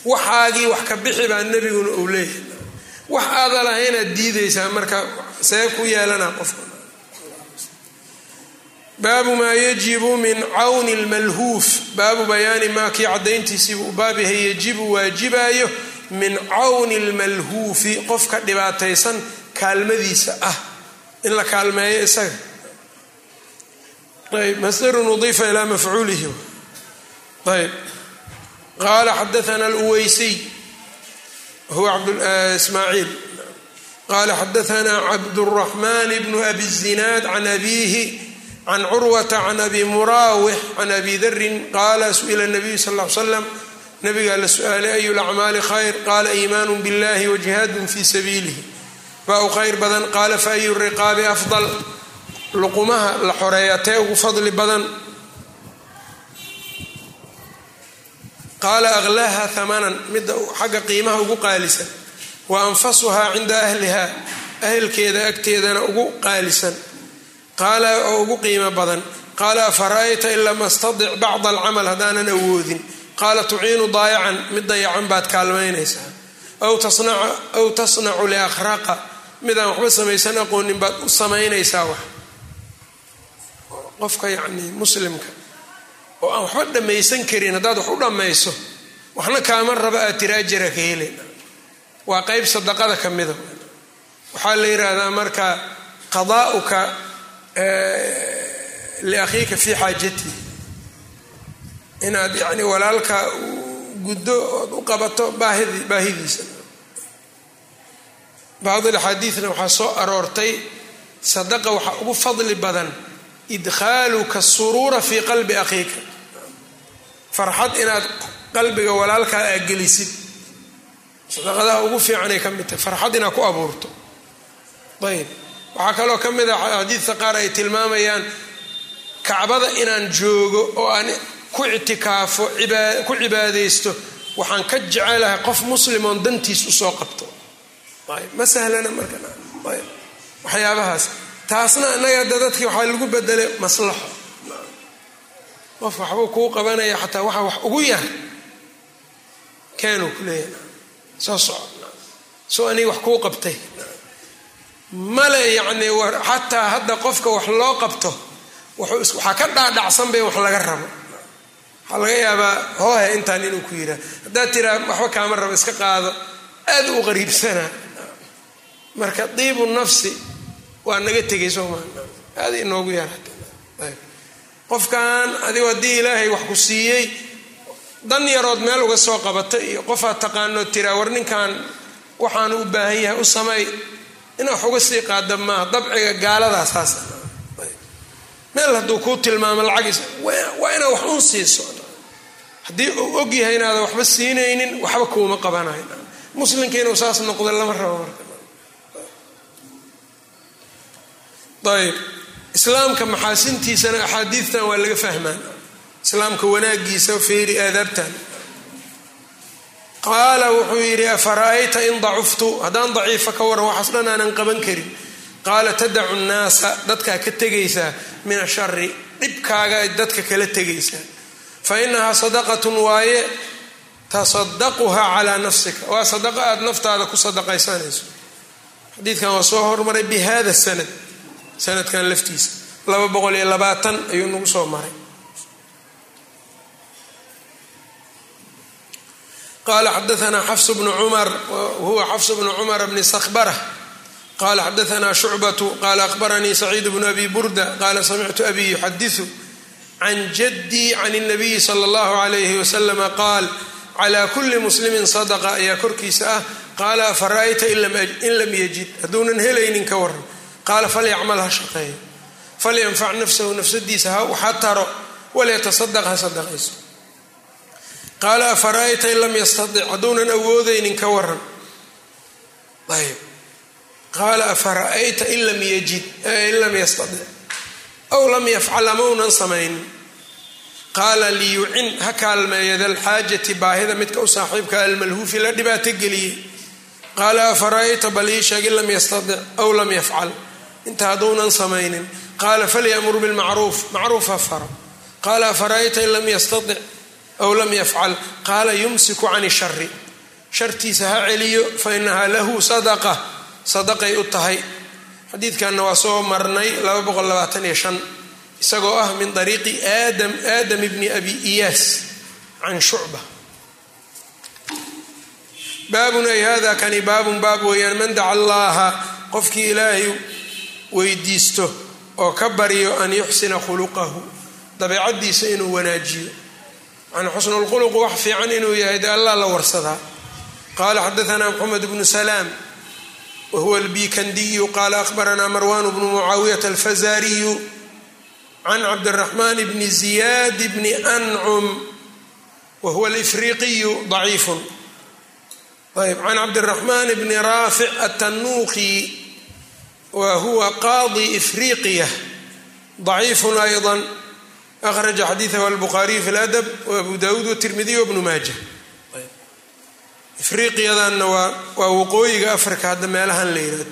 waxaagii wax ka bixi baa nebiguna uu leeyahay. Wax aada lahaynaad diidaysaa marka see ku yeelanaa qofka baabu maa yajibu min cawni lmalhuuf baabu bayaani maa kii caddayntiisiibuu u yajibu waajibaayo min cawni lmalhuufi qofka dhibaataysan kaalmadiisa ah. In la kaalmeeyo isaga ayb masdarun udiifa ilaa mafcuulihi ayb qaala xadaana alweysiy huwa ismaaciil qaala xadaana cabduraxmaan bnu abi zinaad can abiihi can curwata can abi muraawix can abi darin qaala su'ila nabiyu sal l slam nabigaa la su'aalay ayu lacmaali khayr qaala iimaanu biاllahi wajihaadun fi sabiilihi baa u khayr badan qaala fa ayu riqaabi afdal luqumaha la xoreeya tee ugu fadli badan. Qaala aklaaha hamanan midda xagga qiimaha ugu qaalisan wa anfasuhaa cinda ahliha ahelkeeda agteedana ugu qaalisan. Qaala oo ugu qiimo badan qaala afara'ayta in lam astadic bacda alcamal haddaanan awoodin? Qaala tuciinu daayacan mid dayacan baad kaalmaynaysaa. Aw tasnacu liakhraqa midaan waxba samaysan aqoonin baad u samaynaysaa wax qofka yacni muslimka oo aan waxba dhammaysan karin haddaad wax u dhammayso waxna kaama raba aad tira ajira ka helin waa qeyb sadaqada ka mida waxaa la yidhaahdaa marka qadaa'uka liakhiika fii xaajatihi inaad yani walaalka guddo ood u qabato baahidiisa. Bacd axaadiidna waxaa soo aroortay sadaqa waxaa ugu fadli badan idkhaaluka suruura fii qalbi akhiika. Farxad inaad qalbiga walaalkaa aa gelisid. Sadaqadaha ugu fiicanay ka mid tahay. Farxad inaad ku abuurto. Ayb waxaa kaloo ka mid a xadiidka qaar ay tilmaamayaan kacbada inaan joogo oo aan ku ictikaafo ku cibaadaysto waxaan ka jecelahay qof muslimoon dantiis u soo qabto. Ma sahlana markaayb waxyaabahaas taasna inaga hadda dadkii waxaa lagu bedelay maslaxo. Qof waxbuu kuu qabanaya xataa waxa wax ugu yar keenuu ku leeyahay. Soo soco soo aniga wax kuu qabtay. Male yacni xataa hadda qofka wax loo qabto waxaa ka dhaadhacsanba in wax laga rabo. Waxaa laga yaabaa hoohe intaan inuu ku yidhaah. Haddaad tiraa waxba kaama rabo iska qaado. Aad u qariibsanaa. Marka diibu nafsi waa naga tegay sooma aada inoogu yaarayb qofkan adigo haddii ilaahay wax ku siiyey dan yarood meel uga soo qabata iyo qofaad taqaanoo tiraa war ninkan waxaanu u baahan yahay u samay ina wax uga sii qaada maaha dabciga gaaladaa saas. Meel hadduu kuu tilmaamo lacagiis waa inaad wax un siiso. Haddii uu og yahay inaadan waxba siinaynin waxba kuuma qabanayo muslimka inuu saas noqdo lama rabo marka ayb islaamka maxaasintiisana axaadiidtan waa laga fahmaa islaamka wanaagiisa feeri aadaabtan qaala wuxuu yidhi afara'ayta in dacuftu? Haddaan daciifa ka waran waxaas dhan aanan qaban karin. Qaala tadacu nnaasa dadkaa ka tegaysaa min ashari dhibkaaga dadka kala tegaysaa. Fa inahaa sadaqatun waaye tasadaquha calaa nafsika. Waa sadaqa aada naftaada ku sadaqaysanayso xadiidkan waa soo hormaray bi sanad sanadkan laftiisa. Laba boqol iyo labaatan ayuu nagu soo maray. Qala xadaanaa xafsu bnu cumar huwa xafsu bnu cumar bni sakbara qala xadaanaa shucbatu qala akhbaranii saciid bnu abi burda qala samictu abi yuxadisu can jadii can اnabiyi sala اllahu alayhi waslama qaal cla kuli muslimin sadaqa ayaa korkiisa ah. Qaala afara'ayta in lam yajid? Hadduunan helaynin ka waran qaala falyacmal ha shaqeeyo falyanfac nafsahu nafsadiisa ha taro walyatasadaq ha sadaqayso qaala afara'ayta in lam yastadic hadduunan awoodaynin ka waran ayb qaala afara'ayta in lam yajid in lam yastadic aw lam yafcal ama unan samaynin qaala liyucin ha kaalmeeya dalxaajati baahida midka u saaxiibka almalhuufi la dhibaato geliyey qaala afara'ayta bal ii sheeg in lam yastadic aw lam yafcal inta hadduunan samaynin. Qaala falyamur bilmacruuf. Macruuf ha faro. Qaala afara'ayta in lam yastadic aw lam yafcal? Qaala yumsiku can shari shartiisa ha celiyo fa inahaa lahu sadaqa. Sadaqay u tahay. Xadiidkanna waa soo marnay isagoo ah min ariiqi aadam aadam bni abi iyaas can shucba. Baabun ay hada kani baabun baab weeyaan man daca allaha qofkii ilaahay weydiisto oo ka baryo an yuxsina khuluqahu dabeecadiisa inuu wanaajiyo. An xusnulkhuluq wax fiican inuu yahay de allah la warsadaa. Qala xadaanaa mxamed bnu salaam wahuwa albikandiyu qala ahbaranaa marwan bnu mucaawiyata alfazariyu can cabdiraxmaan bni ziyaad bni ancum wa huwa alifriqiyu daciifun. Ayb can cabdiraxmaan bni raafic atanuuqi wa huwa qaadi ifriqiya daciifun ayضa akhraja xadiidahu albukhaariyu fi ladab wabu dawuud watirmidiy wabnu maaja ifriqiyadanna waa waa waqooyiga africa hadda meelahan la yidhaha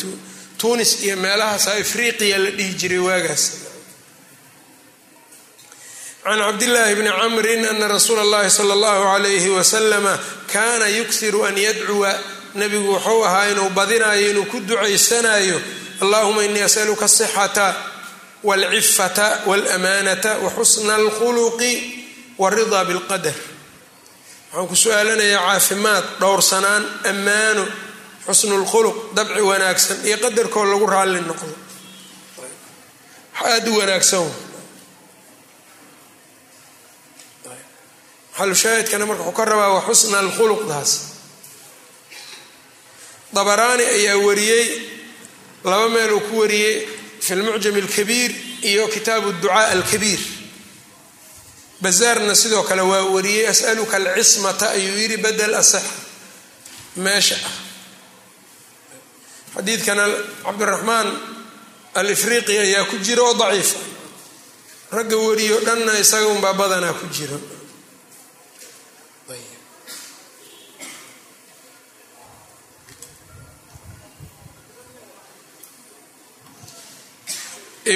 tunis iyo meelahaasaa ifriqiya la dhihi jiray waagaas can cabdillaahi bni camrin ana rasuula اllahi sala اllahu alayhi wasalama kana yuksiru an yadcuwa nebigu wuxuu ahaa inuu badinayo inuu ku ducaysanayo allahuma inii asaluka asixata walcifata walamanata waxusna alkhuluqi waridaa bilqadar. Waxaan ku su'aalanayaa caafimaad dhowrsanaan ammaano xusnu lkhuluq dabci wanaagsan iyo qadarkoo lagu raalli noqdo. Aada u wanaagsan. Xalushaahidkana marka wuxuu ka rabaa wa xusna alkhuluqdaas dabaraani ayaa wariyey laba meel uu ku wariyey fi lmucjam alkabiir iyo kitaabu ducaa alkabiir bazaarna sidoo kale waa wariyey as'aluka alcismata ayuu yidhi badel asaxa meesha. Ah xadiidkana cabdiraxmaan alifriqi ayaa ku jira oo daciifa. Ragga wariyo dhanna isaga unbaa badanaa ku jiro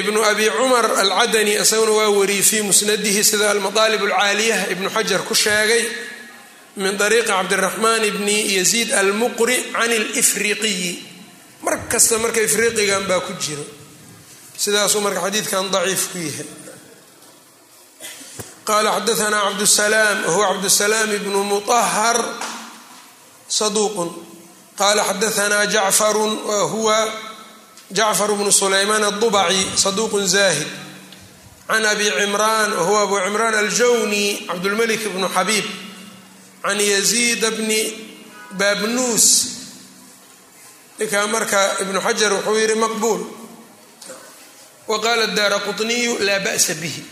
ibnu abi cumar alcadani isaguna waa wariyey fii musnadihi sida almadaalib alcaaliyah ibnu xajar ku sheegay min ariiqi cabdiraxmaan bni yaziid almuqri can alifriqiyi mar kasta marka ifriqigan baa ku jiro. Sidaasuu marka xadiidkan daciif ku yahay. Qala xadaana cabdusalaam wahuwa cabdusalaam ibnu muطahar saduuqun. Qala xadaana jacfarun wahuwa jacfar bnu sulaymaan adubaci saduuqun zahid can abi cimraan wahuwa abu cimraan aljawni cabdulmalik bnu xabiib can yaziida bni baabnuus ninkaa marka ibnu xajar wuxuu yihi maqbuul wa qaala daara quniyu laa ba'sa bihi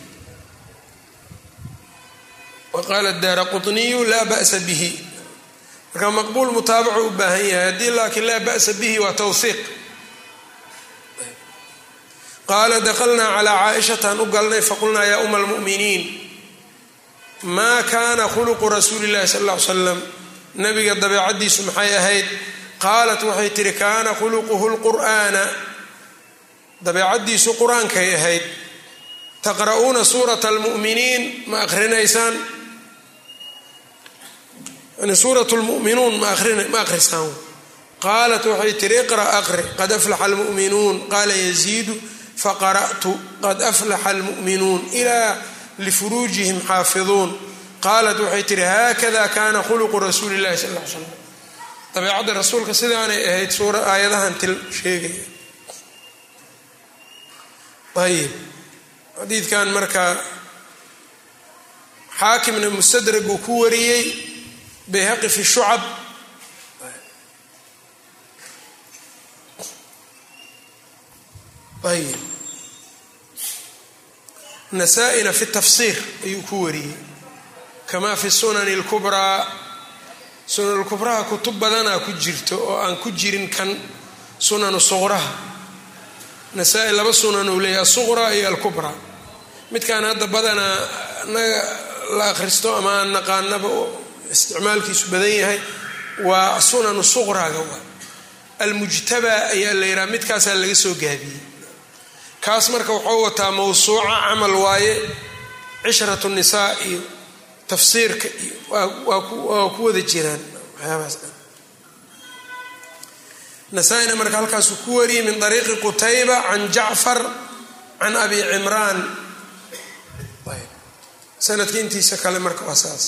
waqaala daara quniyu laa ba'sa bihi marka maqbuul mutaabaco u baahan yahay haddii laakiin laa ba'sa bihi waa towhiiq qaala daklnaa calaa caaishataan u galnay faqulnaa yaa uma almu'miniin maa kaana khuluqu rasuuli llahi sal ll ly slam nabiga dabeecaddiisu maxay ahayd? Qaalat waxay tihi kaana khuluquhu lqur'aana dabeecaddiisu qur'aankay ahayd. Taqra'uuna suurata almu'miniin ma akrinaysaan? Yani suurat lmu'minuun ma akhrisaan qaalat waxay tihi iqra aqri qad aflaxa almu'minuun. Qaala yaziidu faqara'tu qad aflaxa almu'minuun ilaa lifuruujihim xaafiduun qaalat waxay tihi haakada kana khuluqu rasuuli llahi sal ly slam dabeecadda rasuulka sidaanay ahayd suura aayadahan til sheegaya ayib xadiidkan marka xaakimna mustadrag uu ku wariyey bayhaqi fi shucab ayib nasaa-ina fi tafsiir ayuu ku wariyey. Kama fi sunani lkubraa sunan lkubraha kutub badanaa ku jirto oo aan ku jirin kan sunanu suqraha nasaa-i laba sunan uu leeyahy asuqraa iyo alkubraa midkaan hadda badanaa naga la akhristo ama aan naqaanaba isticmaalkiisu badan yahay waa sunanu suqraaga waa. Almujtabaa ayaa la yidhaha midkaasaa laga soo gaabiyey kaas marka wuxuu wataa mawsuuca camal waaye cishratu nisaa iyo tafsiirka iyo waa ku wada jiraan waxyaabahaas. Nasaa-ina marka halkaasuu ku wariyey min ariiqi qutayba can jacfar can abi cimraan. Sanadka intiisa kale marka waa saas.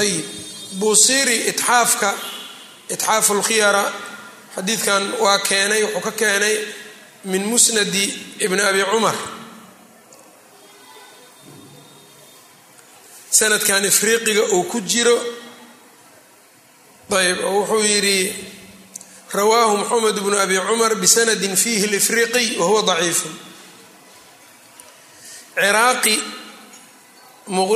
Ayib buusiri itxaafka itxaafu lkhiyara xadiidkan waa keenay wuxuu ka keenay min musnadi ibni abi cumar sanadkan ifriiqiga uu ku jiro ayb wuxuu yidhi rawaahu moxamed bnu abi cumar bisanadin fiihi lifriqiy wahuwa daciifun ciraaqi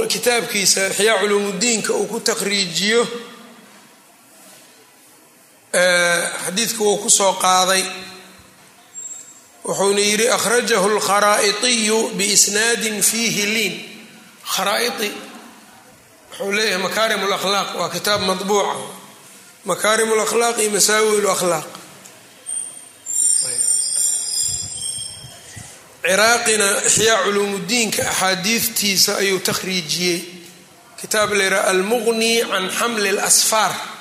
kitaabkiisa ixyaa culuumudiinka uu ku taqriijiyo xadiidka wuu ku soo qaaday wuxuuna yidhi akhrajahu alkharaa'itiyu biisnaadin fiihi liin. Kharaa'iti wuxuu leeyahay makaarim alakhlaaq waa kitaab madbuuca makaarim alakhlaaq iyo masaawi lakhlaaq ciraaqina ixyaa culuumudiinka axaadiidtiisa ayuu takhriijiyey. Kitaab la yidhaha almuqni can xamli اlasfaar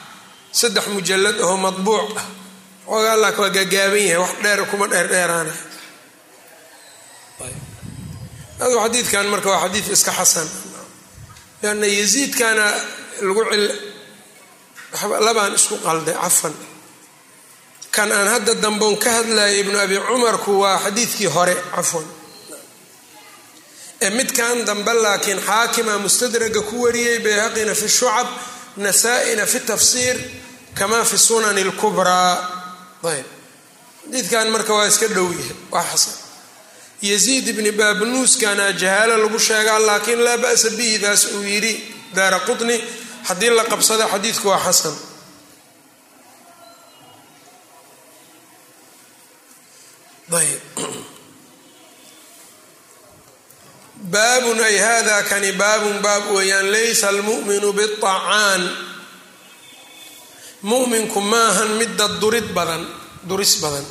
saddex mujalad oo madbuuc ah xoogaa laak waa gaagaaban yahay wax dheer kuma dheerdheeraana xadiidkan marka waa xadiid iska xasan. Lanna yaziidkana lagu cil labaan isku qalday cafan. Kan aan hadda damboon ka hadlaya ibnu abi cumarku waa xadiidkii hore cafwan. Ee midkan dambe laakiin xaakima mustadraga ku wariyey bayhaqina fi shucab nasaa-ina fi tafsiir kama fi sunani اlkubraa ayb. Xadiidkan marka waa iska dhow yahay. Waa xasan. Yaziid ibni baabnuuskana jahaalo lagu sheegaa laakiin laa ba'sa bihi daas uu yidhi daara qutni haddii la qabsada xadiidku waa xasan. Ayb. Baabun ay hada kani baabun baab weeyaan laysa almu'minu biطacaan mu'minku maahan midda durid badan duris badan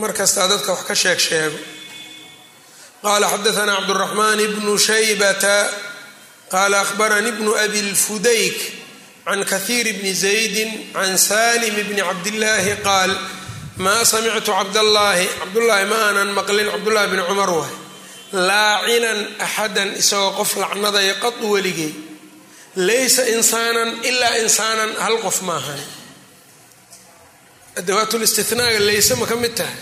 mar kastaa dadka wax ka sheeg sheego qala xadaثna cabdالرaحman bnu shaybata qala akhbarani bnu abi اlfudayk can kahiir bni زaydi can salim bni cabdillaahi qaal maa samictu cabdallaahi cabdullaahi ma aanan maqlin cabdullahi bni cumar waay laacinan axadan isagoo qof lacnadaya qadu weligey laysa insaanan ilaa insaanan hal qof maahan adawaatulistinaga layse ma ka mid tahay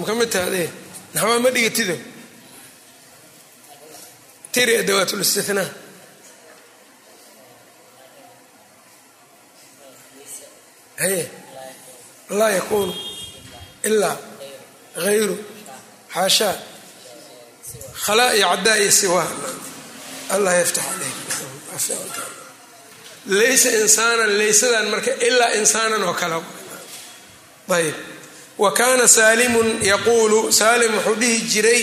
ma ka mid tahay adee naxwaa ma dhigatido tiri adawaatulistinaa haye laa yakuunu ilaa hayru xaashaa khalaa iyo caddaa iyo siwaa allah yaftax aleyk laysa insaanan laysadan marka ilaa insaanan oo kale. Ayb wa kaana saalimun yaquulu saalim wuxuu dhihi jiray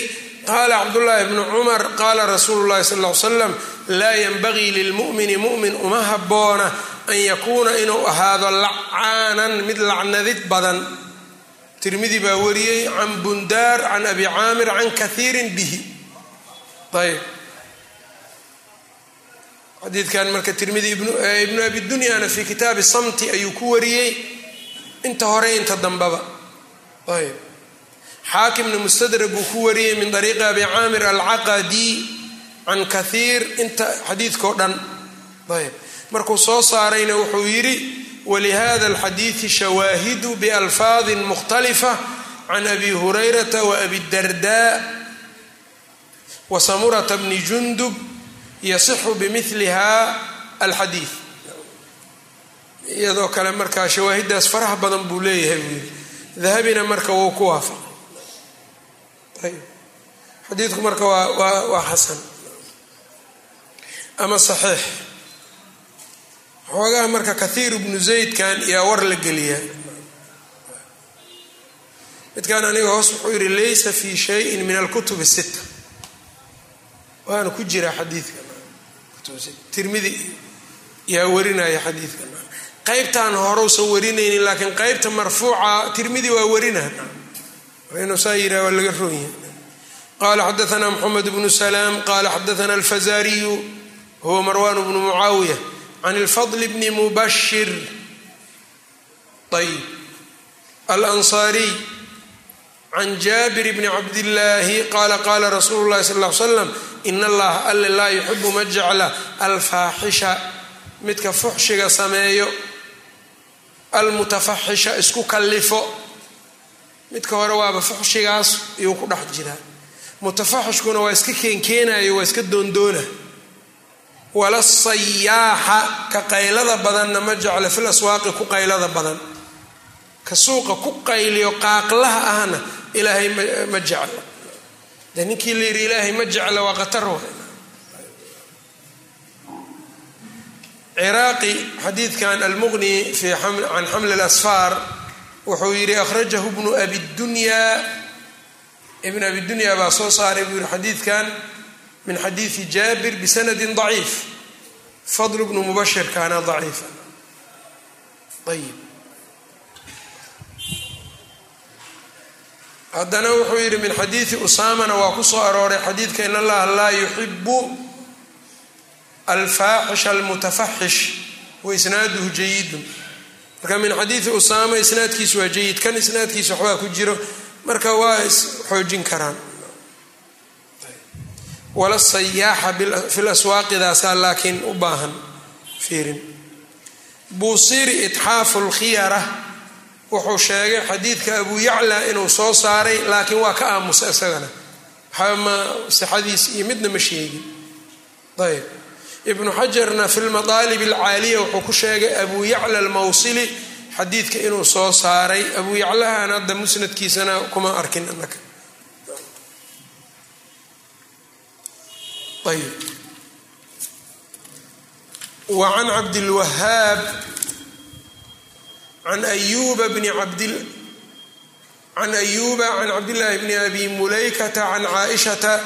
qaala cabdullaahi bnu cumar qaala rasuulu sal l slam laa yanbagii lilmu'mini mu'min uma habboona an yakuuna inuu ahaado lacaanan mid lacnadid badan. Tirmidi baa wariyey can bundaar can abi caamir can kaiirin bihi. Ayb xadiidkan marka tirmidi ibnu abi dunyana fi kitaabi samti ayuu ku wariyey. Inta hore inta dambaba. Ayb. Xaakimna mustadrag buu ku wariyey min ariiqi abi caamir alcaqadi can kaiir inta xadiidkao dhan. Ayb. Markuu soo saarayna wuxuu yidhi walihada alxadiidi shawaahidu bialfaadin mukhtalifa can abi hurayrata waabi darda wa samurata bni jundub yasixu bimiliha alxadiid iyadoo kale markaa shawaahidaas faraha badan buu leeyahay buu yidhi. Dahabina marka wuu ku waafaqay. Ayb xadiidku marka waa waa waa xasan. Ama saxiix. Xoogaha marka kathiir bnu zaydkan yaa war la geliyaa. Midkan aniga hoos wuxuu yidhi laysa fi shayin min alkutub sita waana ku jira xadiidka tirmidi yaa warinaya xadiidka qaybtaan horeusan warinaynin laakiin qaybta marfuuca tirmidi waa warina inuu saa yidhah waa laga ronya qala xadaana bnu salaam qala xadaana alfazariyu huwa marwan bnu mucaawiya can lfadl bni mubashir ayb alansaariy can jaabir bni cabdillaahi qaala qaala rasuulu llahi sal l slam in allaha alle laa yuxibu ma jecla alfaaxisha midka fuxshiga sameeyo almutafaxisha isku kallifo midka hore waaba fuxshigaas iyuu ku dhex jiraa mutafaxishkuna waa iska keenkeenayo waa iska doondoona wala sayaaxa ka qaylada badanna ma jecla fil aswaaqi ku qaylada badan ka suuqa ku qayliyo qaaqlaha ahna ilaahay ma jecla de ninkii la yidhi ilaahay ma jecla waa qatar wa ciraaqi xadiidkan almuqni can xamli lasfaar wuxuu yidhi akhrajahu bnu abidunyaa ibn abidunyaa baa soo saaray buu yihi xadiidkan min xadiidi jaabir bisanadin daciif. Fadl bnu mubashirkaana daciifa ayb haddana wuxuu yidhi min xadiidi usaamana waa ku soo arooray xadiidka in allaha laa yuxibu alfaaxisha almutafaxish waisnaaduhu jayidun marka min xadiidi usaama isnaadkiisu waa jayid kan isnaadkiisa waxbaa ku jiro marka waa is xoojin karaan. Wala sayaaxa fi laswaaqidaasaa laakiin u baahan fiirin. Buusiri itxaafu lkhiyara wuxuu sheegay xadiidka abu yacla inuu soo saaray laakiin waa ka aamusa isagana. Waxama sixadiis iyo midna ma sheegin. Ayb ibnu xajarna fi lmadaalib alcaaliya wuxuu ku sheegay abu yacla almawsili xadiidka inuu soo saaray. Abu yaclahan hadda musnadkiisana kuma arkin anaka ayb wa cabdilwahaab bni cabdi can cabdillaahi bni abi mulaykata can caaishata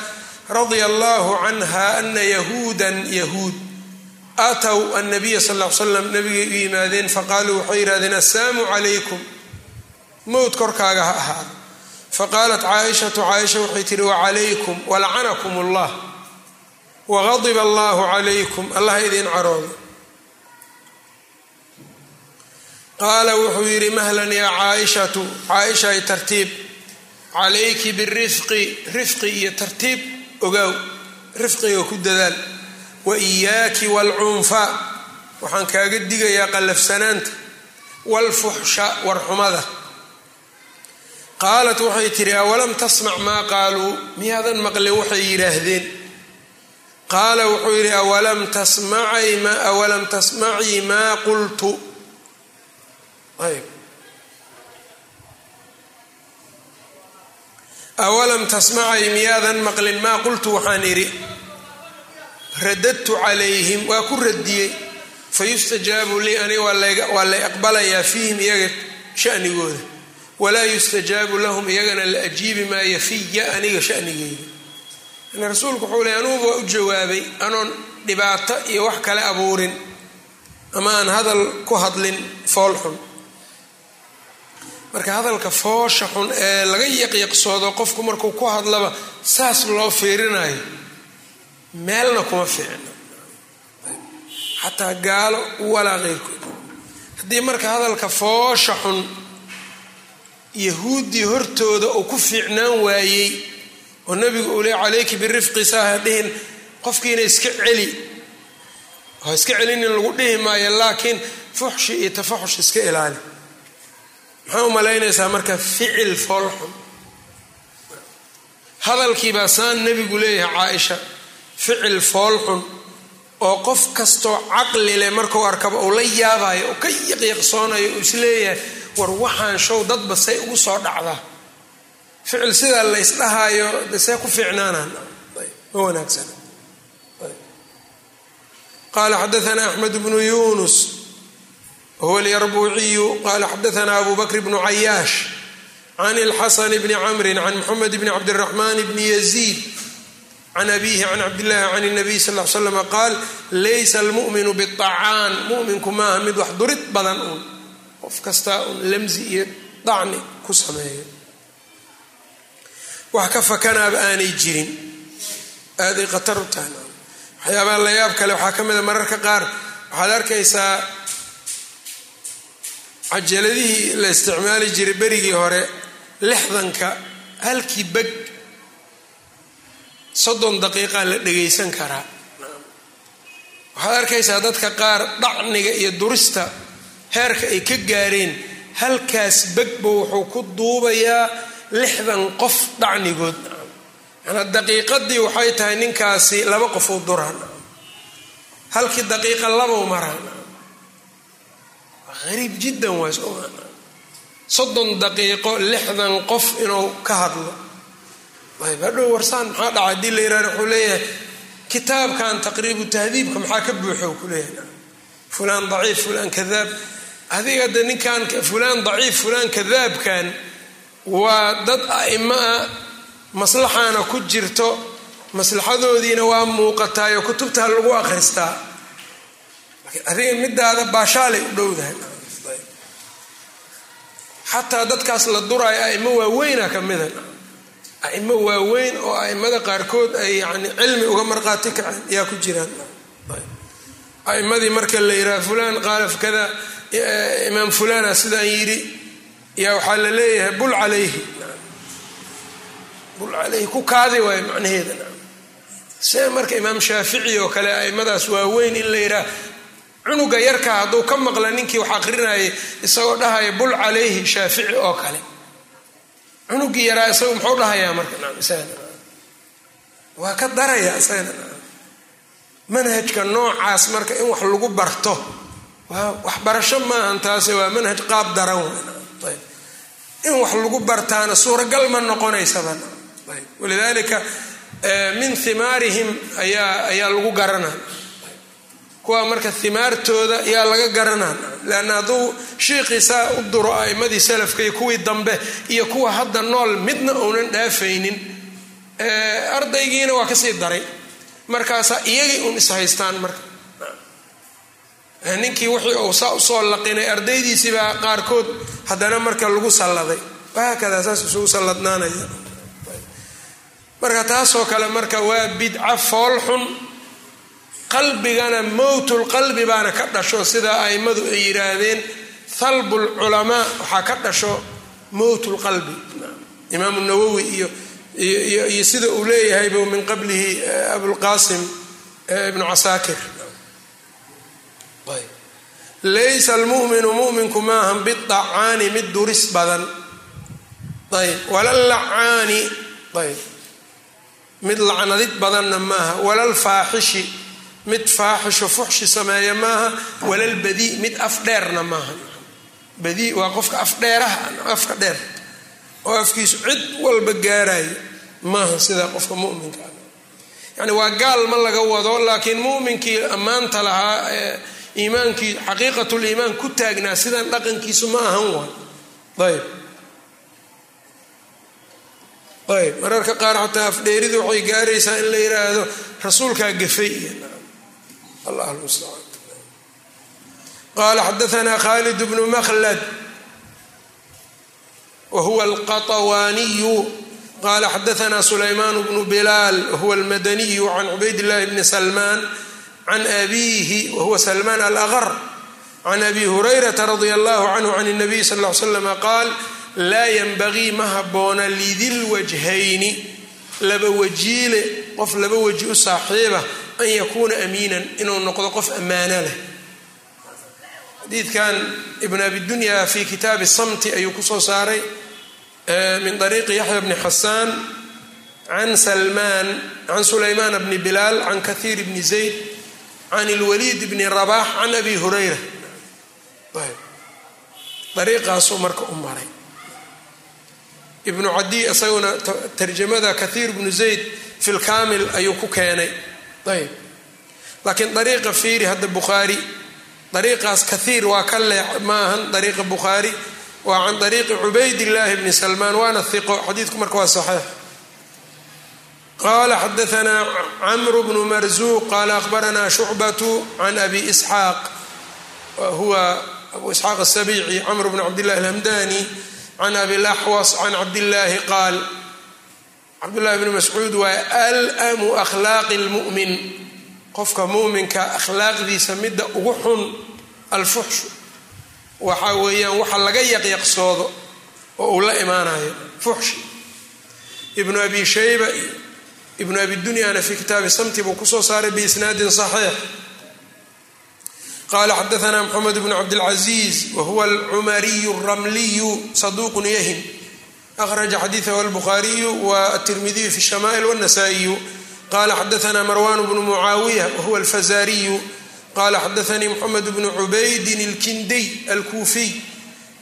radia allahu canha ana yahuudan yahuud aatow annabiya sal l slam nabigay u yimaadeen faqaaluu waxay yidhahdeen assalaamu calaykum mowt korkaaga ha ahaado faqaalat caaishatu caaisha waxay tihi wacalaykum walacanakum allah waqadiba allahu calaykum allah idin caroodo qaala wuxuu yidhi mahlan yaa caaishatu caaishay tartiib. Calayki birifqi rifqi iyo tartiib ogaaw rifqiga ku dadaal. Wa iyaaki waalcunfa waxaan kaaga digayaa qallafsanaanta. Waalfuxsha warxumada qaalat waxay tidhi awalam tasmac maa qaaluu miyaadan maqlin waxay yidhaahdeen. Qaala wuxuu yidhi awalam tasmacii maa qultu ayb awalam tasmacay miyaadan maqlin maa qultu waxaan idhi radadtu calayhim waa ku radiyey fayustajaabu lii aniga waa lay aqbalayaa fiihim iyaga shanigooda. Walaa yustajaabu lahum iyagana la ajiibi maayo fiya aniga shanigeyda. N rasuulku wuxuu ley anuguba waa u jawaabay anoon dhibaato iyo wax kale abuurin ama aan hadal ku hadlin fool xun marka hadalka foosha xun ee laga yaqyaqsoodo qofku markuu ku hadlaba saas loo fiirinayo. Meelna kuma fiicno xataa gaalo walaa qeyrkood haddii marka hadalka foosha xun yahuuddii hortooda uu ku fiicnaan waayey oo nabigu uu le calayki birifqi saaha dhihin. Qofkiina iska celi ha iska celinin lagu dhihi maayo laakiin fuxshi iyo tafaxush iska ilaali maxaa u malaynaysaa marka ficil foolxun hadalkiibaa saan nebigu leeyahay caaisha ficil foolxun oo qof kastoo caqli leh markuu arkaba uu la yaabayo oo ka yaqyaqsoonayo uu is leeyahay war waxaan show dadba say ugu soo dhacdaa ficil sidaa la ysdhahaayo see ku fiicnaanaan? Ma wanaagsana qala xadaana axmed bnu yunus whuwa alyarbuuciyu qala xadaana abu bakr bnu cayaash can اlxasan bni camri can mxamed bni cabdiraxman bni yaziid can abihi can cabdillahi can الnabiy sal l slam qaal laysa almu'minu biطacaan muminku maaha mid wax durid badan uun qof kastaa un lamsi iyo dacni ku sameeyo wax ka fakanaaba aanay jirin aaday khatar u tahay waxyaabaha la yaab kale waxaa ka mida mararka qaar waxaad arkaysaa cajaladihii la isticmaali jiray berigii hore lixdanka halkii beg. Soddon daqiiqaa la dhagaysan karaa. Waxaad arkaysaa dadka qaar dhacniga iyo durista heerka ay ka gaareen. Halkaas begba wuxuu ku duubayaa lixdan qof dhacnigood. Manaa daqiiqadii waxay tahay ninkaasi laba qof u duraan. Halkii daqiiqa labow maraa ariib jiddan waay soddon daqiiqo lixdan qof inuu ka hadlo. Hadhow warsaan maxaa dhaca haddii la yihahdo wuxuu leeyahay kitaabkan taqriibu tahdiibka maxaa ka buuxo ku leeyahay? Fulaan daciif fulaan kadaab. Adiga de ninkan fulaan daciif fulaan kadaabkan waa dad a'imo ah maslaxaana ku jirto maslaxadoodiina waa muuqataayo kutubtaa lagu akhristaa adiga midaada baashaalay u dhowdahay. Xataa dadkaas la duraayo a'imo waaweyna ka mida a'imo waaweyn oo a'imada qaarkood ay yani cilmi uga marqaati kaceen yaa ku jiraan. A'imadii marka la yidhaha fulaan qaala kada imaam fulana sidaan yidhi yaa waxaa la leeyahay bul calayhi. Bul calayhi ku kaadi waayo macnaheeda. See marka imaam shaafici oo kale a'immadaas waaweyn in la yidhaah cunuga yarka hadduu ka maqla ninkii wax aqrinayay isagoo dhahaya bul calayhi shaafici oo kale. Cunugii yaraa isagu muxuu dhahayaa marka? Waa ka daraya manhajka noocaas marka in wax lagu barto. Waxbarasho maahan taase waa manhaj qaab daran ayb. In wax lagu bartaana suuragal ma noqonaysaba. Walidaalika min himaarihim ayaa ayaa lagu garanaa kuwa marka himaartooda yaa laga garanaa. Leanna hadduu shiiqiisaa u duro a'imadii salafka iyo kuwii dambe iyo kuwa hadda nool midna uunan dhaafaynin. Ardaygiina waa ka sii daray. Markaasaa iyagii un ishaystaan marka. Ninkii wixii uu saa u soo laqinay ardaydiisiibaa qaarkood haddana marka lagu salladay. Wahaakadaa saas isugu salladnaanaya. Marka taasoo kale marka waa bidca foolxun qalbigana mowtul qalbi baana ka dhasho sida a'immadu ay yidhaahdeen halbu lculamaa waxaa ka dhasho mowtul qalbi. Imaamu nawowi iyo iyo sida uu leeyahaybu min qablihi abulqasim ibnu casaakir. Laysa almuminu muminku maahan bidacaani mid duris badan. Ayb. Wala lacaani ayb. Mid lacnadid badanna maaha. Walalfaaxishi mid faaxisho fuxshi sameeya maaha walalbadii mid af dheerna maaha. Badii waa qofka afdheeraha afka dheer. Oo afkiisu cid walba gaarayo maaha sidaa qofka muminka yani waa gaal ma laga wado laakiin muminkii ammaanta lahaa iimaankii xaqiiqatuliimaan ku taagnaa sidan dhaqankiisu ma ahan waay ayb ayb mararka qaar xataa afdheeridu waxay gaaraysaa in la yidhaahdo rasuulkaa gafay allah almustacaan qaala xadaanaa khalid bnu makhlad wa huwa alqaطawaaniyu qala xadaanaa sulaymaan bnu bilaal wahuwa almadaniyu can cubayd llahi bni salmaan can abiihi wahuwa salmaan alaqar can abi hurayrata radia allahu canhu can اnabiy sal ll ly slama qaal laa yanbagii ma habboona lidilwajhayni laba wajiile qof laba waji u saaxiiba an yakuuna amiinan inuu noqdo qof ammaano leh. Xadiidkan ibn abidunya fi kitaabi samti ayuu ku soo saaray min ariiqi yaxya bni xasaan can salmaan can sulaymaan bni bilaal can kathiir bni zayd can ilwaliid bni rabax can abi hurayra. Ariiqaasuu marka u maray. Ibnu cadiy isaguna tarjamada kathiir bnu zayd fi lkaamil ayuu ku keenay ayb laakiin ariiqa fiiri hadda bukhaari ariiqaas kathiir waa ka leex ma ahan ariiqa bukhaari waa can ariiqi cubaydillaahi bni salmaan waana hiqo xadiidku marka waa saxiix. Qala xadaanaa camru bnu marzuuq qala akhbaranaa shucbatu can abi isxaaq huwa abu isxaaq asabici camr bn cabdillahi alhamdani can abi laxwas can cabdillaahi qaal cabdullahi bni mascuud waa alamu akhlaaqi lmu'min qofka muminka akhlaaqdiisa midda ugu xun alfuxshu. Waxa weeyaan waxa laga yaqyaqsoodo oo uu la imaanayo fuxshi. Ibnu abi shayba iyo abi dunyana fi kitaabi samti buu ku soo saaray biisnaadin saxiix. Qala xadaana mxamed bn cabdilcaziiz wahuwa alcumariyu alramliyu saduuqun yahin akhraja xadiidahu albukhaariyu watirmidiyu fi shama'il wاnasaa'iyu qala xadaana marwan bnu mucaawiya wahuwa alfazariyu qala xadaanii mxamed bnu cubaydin اlkindiy alkuufiy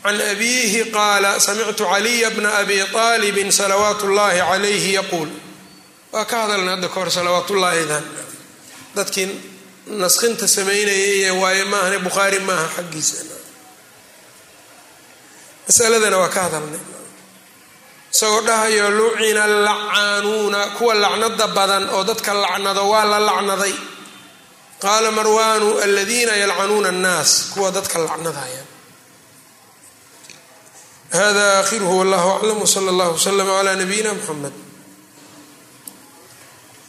can abiihi qaala samictu caliya bna abi aalibin salawaat اllahi calayhi yaquul waa ka hadalna hadda kahor salawaat ullaahidan dadkii naskhinta samaynayay waaye maahane bukhaari maaha xaggiisa masaladana waa ka hadalnay isagoo dhahayo lucina allacaanuuna kuwa lacnada badan oo dadka lacnado waa la lacnaday. Qaala marwaanu aladiina yalcanuuna annaas. Kuwa dadka lacnadaya. Hada aakhiruhu wallahu aclam wsala allah wslama cla nabiyina mxamed